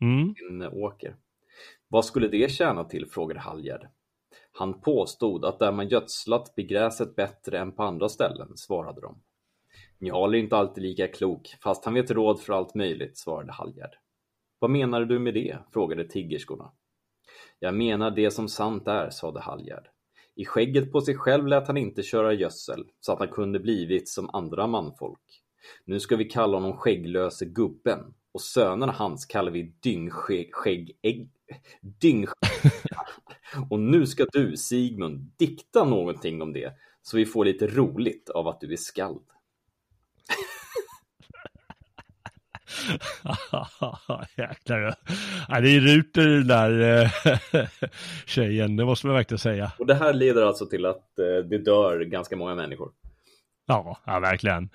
mm. sin åker. Vad skulle det tjäna till? frågade Halger. Han påstod att där man gödslat blir gräset bättre än på andra ställen, svarade de. Njal är inte alltid lika klok, fast han vet råd för allt möjligt, svarade Halger. Vad menar du med det? frågade tiggerskorna. Jag menar det som sant är, sade Halger. I skägget på sig själv lät han inte köra gödsel, så att han kunde blivit som andra manfolk. Nu ska vi kalla honom skägglöse gubben, och sönerna hans kallar vi dyngskägg... Dyngskägg. och nu ska du, Sigmund, dikta någonting om det, så vi får lite roligt av att du är skald. Jäklar. Ja, det är ruter den där eh, tjejen, det måste man verkligen säga. Och det här leder alltså till att eh, det dör ganska många människor. Ja, ja verkligen.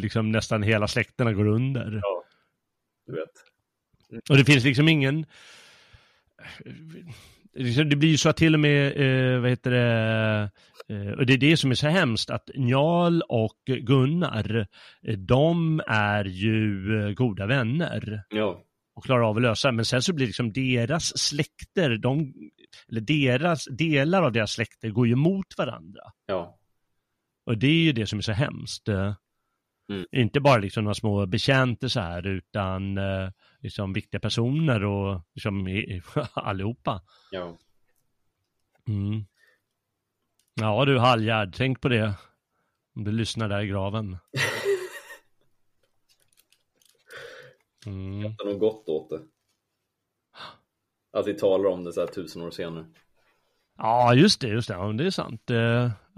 Liksom nästan hela släkterna går under. Ja, du vet. Och det finns liksom ingen... liksom, Det blir ju så att till och med, eh, vad heter det, eh, och det är det som är så hemskt, att Njal och Gunnar, eh, de är ju eh, goda vänner Ja, och klarar av att lösa, men sen så blir liksom deras släkter, de, eller deras, delar av deras släkter går ju emot varandra. ja, Och det är ju det som är så hemskt. Eh. Mm. Inte bara liksom några små betjänter så här, utan eh, liksom viktiga personer och liksom allihopa. ja. Mm. Ja du Halljärd, tänk på det. Om du lyssnar där i graven. Mm. Är nog gott åt det. Att vi talar om det så här tusen år senare. Ja, just det, just det. Ja, det är sant.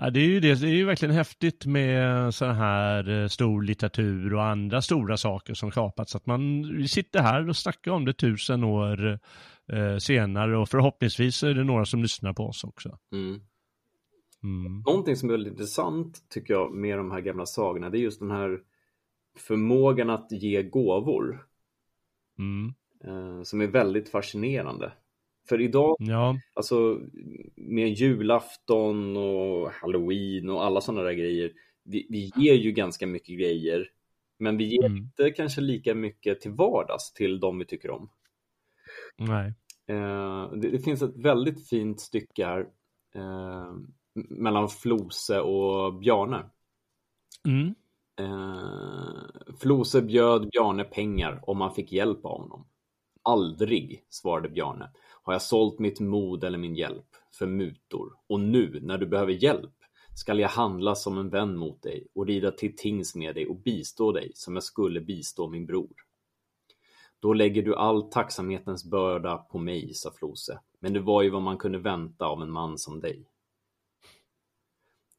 Ja, det, är ju det, det är ju verkligen häftigt med sån här eh, stor litteratur och andra stora saker som skapats. Att man sitter här och snackar om det tusen år eh, senare och förhoppningsvis är det några som lyssnar på oss också. Mm. Mm. Någonting som är väldigt intressant tycker jag med de här gamla sagorna, det är just den här förmågan att ge gåvor Mm. eh, som är väldigt fascinerande. För idag, Ja, alltså med julafton och halloween och alla sådana där grejer, vi, vi ger ju ganska mycket grejer, men vi ger Mm. inte kanske lika mycket till vardags till de vi tycker om. nej. Eh, det, det finns ett väldigt fint stycke här eh, mellan Flose och Bjarne. Mm. Eh, Flose bjöd Bjarne pengar om han fick hjälp av honom. Aldrig, svarade Bjarne, har jag sålt mitt mod eller min hjälp för mutor. Och nu, när du behöver hjälp, skall jag handla som en vän mot dig och rida till tings med dig och bistå dig som jag skulle bistå min bror. Då lägger du all tacksamhetens börda på mig, sa Flose. Men det var ju vad man kunde vänta av en man som dig.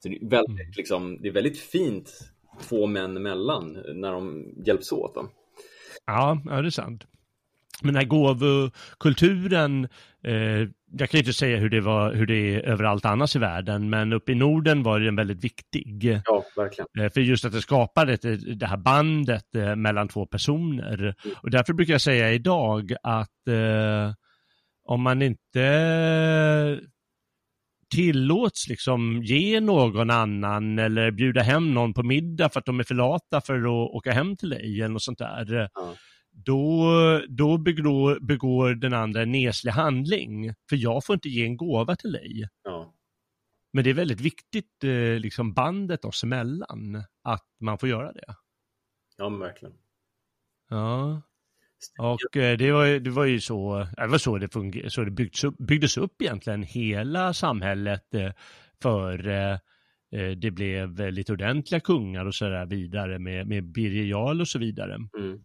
Så det, är väldigt, liksom, det är väldigt fint två män emellan när de hjälps åt. Då. Ja, ja, det är sant. Men den här gåvokulturen, eh, jag kan inte säga hur det, var, hur det är överallt annars i världen, men uppe i Norden var den väldigt viktig. Ja, verkligen. Eh, För just att det skapade ett, det här bandet eh, mellan två personer. Och därför brukar jag säga idag att eh, om man inte tillåts liksom ge någon annan eller bjuda hem någon på middag för att de är för lata för att åka hem till dig eller något sånt där. Ja. Då, då begår, begår den andra en neslig handling. För jag får inte ge en gåva till dig. Ja. Men det är väldigt viktigt, eh, liksom bandet oss emellan, att man får göra det. Ja, men verkligen. Ja. Och eh, det var, det var ju så, det var så det, funger, så det byggdes, upp, byggdes upp egentligen hela samhället eh, för eh, det blev lite ordentliga kungar och så där vidare med, med Birger Jarl och så vidare. Mm.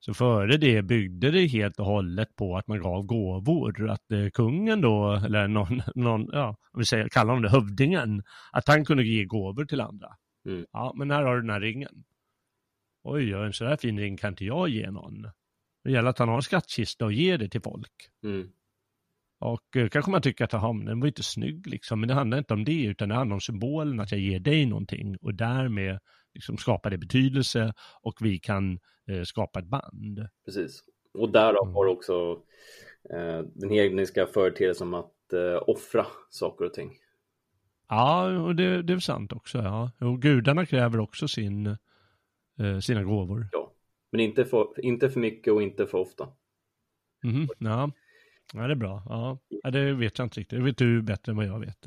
Så före det byggde det helt och hållet på att man gav gåvor. Att eh, kungen då, eller någon, någon ja, vi säger, kallar honom det, hövdingen, att han kunde ge gåvor till andra. Mm. Ja, men här har du den här ringen. Oj, en sån här fin ring kan inte jag ge någon. Det gäller att han har en skattkista och ger det till folk. Mm. Och eh, kanske man tycker att aha, den var inte snygg liksom, men det handlar inte om det, utan det handlar om symbolen att jag ger dig någonting och därmed liksom skapar det betydelse och vi kan eh, skapa ett band. Precis. Och därav Mm. har också eh, den hedniska företeelsen om att eh, offra saker och ting. Ja, och det, det är sant också. Ja. Och gudarna kräver också sin, eh, sina gåvor. Ja. Men inte för, inte för mycket och inte för ofta. Mhm, ja. ja, det är bra. Ja. ja, det vet jag inte riktigt. Det vet du bättre än vad jag vet.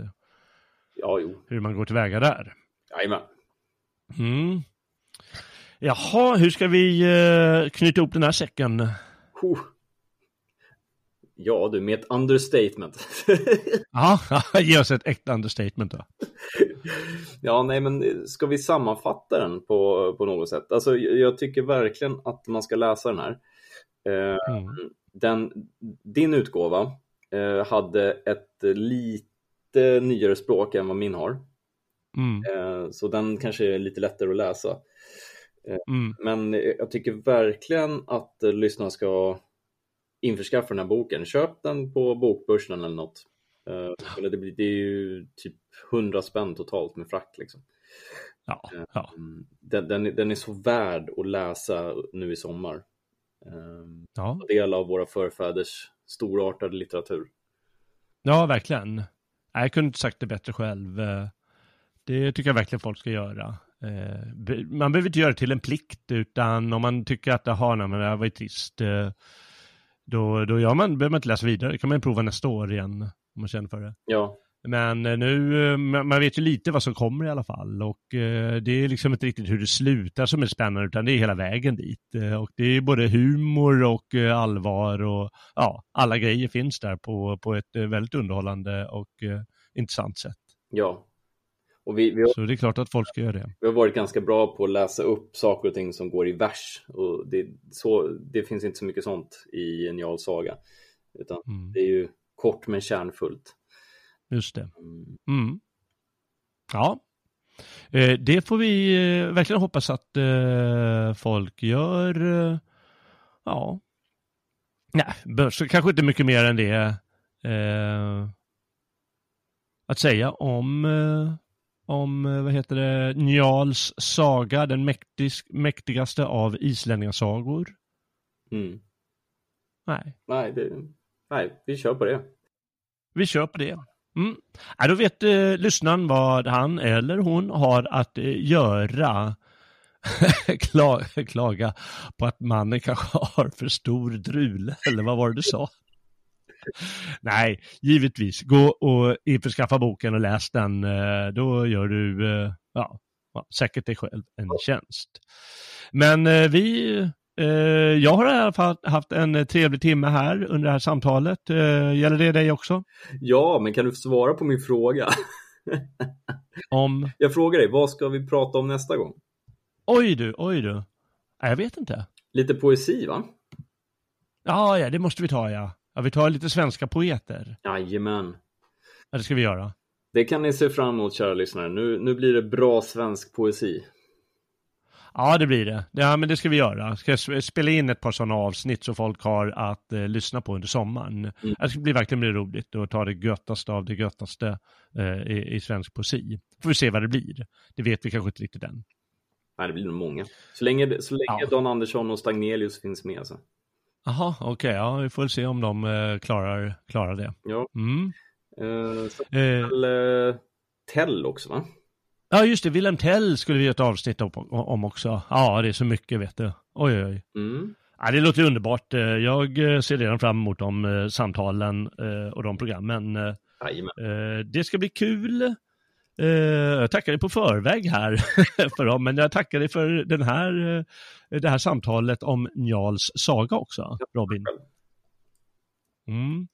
Ja, jo. Hur man går tillväga där. Jajamän. Mm. Jaha, hur ska vi eh, knyta ihop den här säcken? Ja du, med ett understatement. Ja, ge oss ett äkta understatement då. ja, nej men ska vi sammanfatta den på, på något sätt? Alltså jag tycker verkligen att man ska läsa den här. Eh, Mm. den, din utgåva eh, hade ett lite nyare språk än vad min har. Mm. Eh, så den kanske är lite lättare att läsa. Mm. Men jag tycker verkligen att eh, lyssnarna ska införskaffa den här boken. Köp den på bokbörsen eller något. Eh, eller det, blir, det är ju typ 100 spänn totalt med frakt. Liksom. Ja, ja. Den, den, är- den är så värd att läsa nu i sommar. Eh, ja. Ta del av våra förfäders storartade litteratur. Ja, verkligen. Jag kunde inte sagt det bättre själv. Det tycker jag verkligen folk ska göra. Eh, Man behöver inte göra det till en plikt, utan om man tycker att aha, nej, men det här var ju trist, eh, då, då gör man, behöver man inte läsa vidare. Det kan man prova nästa år igen, om man känner för det. Ja, Men eh, nu, man vet ju lite vad som kommer i alla fall och det är liksom inte riktigt hur det slutar som är spännande utan det är hela vägen dit. Och det är både humor och allvar och ja, alla grejer finns där på, på ett väldigt underhållande och intressant sätt. ja. Och vi, vi, har, Så det är klart att folk ska göra det. vi har varit ganska bra på att läsa upp saker och ting som går i vers. Och det, så, det finns inte så mycket sånt i en Jarl saga. Utan Mm, det är ju kort men kärnfullt. just det. Mm. Mm. Ja, eh, det får vi eh, verkligen hoppas att eh, folk gör. Ja, nej, så kanske inte mycket mer än det att säga om, om eh, vad heter det, Njals saga, den mäktig, mäktigaste av islänningasagor. Mm. Nej, Nej, det, nej, vi kör på det. Vi kör på det. Mm. Ja, då vet eh, lyssnaren vad han eller hon har att eh, göra. Kla klaga på att mannen kanske har för stor drule, eller vad var det du sa? Nej, givetvis. Gå och införskaffa boken och läs den. eh, Då gör du eh, ja, säkert dig själv en tjänst. Men eh, vi jag har i alla fall haft en trevlig timme här under det här samtalet. Gäller det dig också? Ja, men kan du svara på min fråga? Om... Jag frågar dig, vad ska vi prata om nästa gång? Oj du, oj du. Jag vet inte. Lite poesi, va? Ja, ja, det måste vi ta ja. Ja, vi tar lite svenska poeter. Jajamän. Ja, det ska vi göra. Det kan ni se fram emot, kära lyssnare. Nu, nu blir det bra svensk poesi. Ja, det blir det. Ja, men det ska vi göra. Ska sp- spela in ett par sådana avsnitt så folk har att eh, lyssna på under sommaren. Det ska bli verkligen bli roligt att ta det göttaste av det göttaste eh, i, i svensk poesi. Får vi se vad det blir. Det vet vi kanske inte riktigt än. Nej, det blir nog många. Så länge, så länge Ja. Dan Andersson och Stagnelius finns med. Så. Jaha, okej. ja, vi får väl se om de eh, klarar, klarar det. Ja. Mm. Eh, så Eh, väl eh, Tell också, va? ja, just det. Wilhelm Tell skulle vi göra ett avsnitt om, också. Ja, det är så mycket, vet du. Oj, oj, oj. Mm. Ja, det låter underbart. Jag ser redan fram emot de samtalen och de programmen. Jajamän. Det ska bli kul. Jag tackar dig på förväg här för dem, men jag tackar dig för den här, det här samtalet om Njals saga också, Robin. Mm.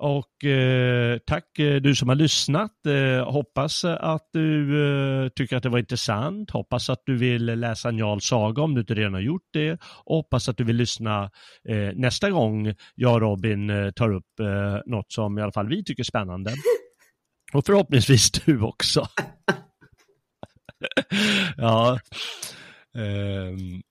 Och eh, tack eh, du som har lyssnat. Eh, hoppas att du eh, tycker att det var intressant. Hoppas att du vill läsa Njals saga om du inte redan har gjort det. Och hoppas att du vill lyssna eh, nästa gång jag och Robin eh, tar upp något som i alla fall vi tycker är spännande. Och förhoppningsvis du också. ja. Um,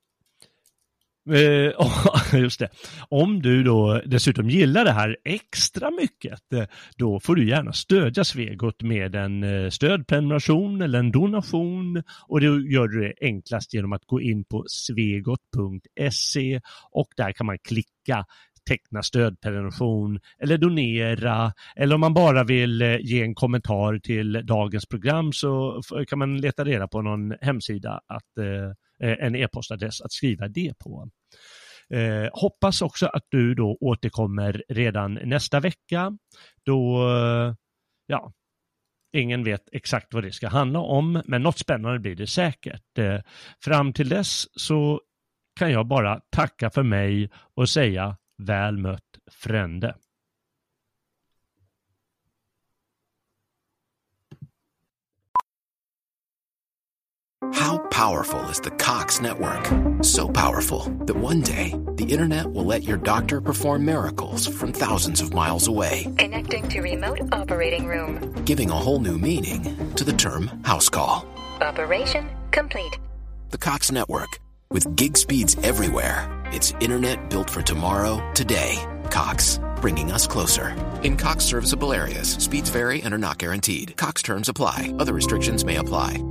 just det. Om du då dessutom gillar det här extra mycket, eh, då får du gärna stödja Svegot med en eh, stödprenumeration eller en donation och det gör du det enklast genom att gå in på svegot.se och där kan man klicka teckna stödprenumeration eller donera eller om man bara vill eh, ge en kommentar till dagens program så kan man leta reda på någon hemsida att eh, eh, en e-postadress att skriva det på. Eh, hoppas också att du då återkommer redan nästa vecka då, ja, ingen vet exakt vad det ska handla om, men något spännande blir det säkert. Eh, fram till dess så kan jag bara tacka för mig och säga väl mött frände. How powerful is the Cox network? So powerful that one day the internet will let your doctor perform miracles from thousands of miles away. Connecting to remote operating room. Giving a whole new meaning to the term house call. Operation complete. The Cox network. With gig speeds everywhere, it's internet built for tomorrow, today. Cox, bringing us closer. In Cox serviceable areas, speeds vary and are not guaranteed. Cox terms apply, other restrictions may apply.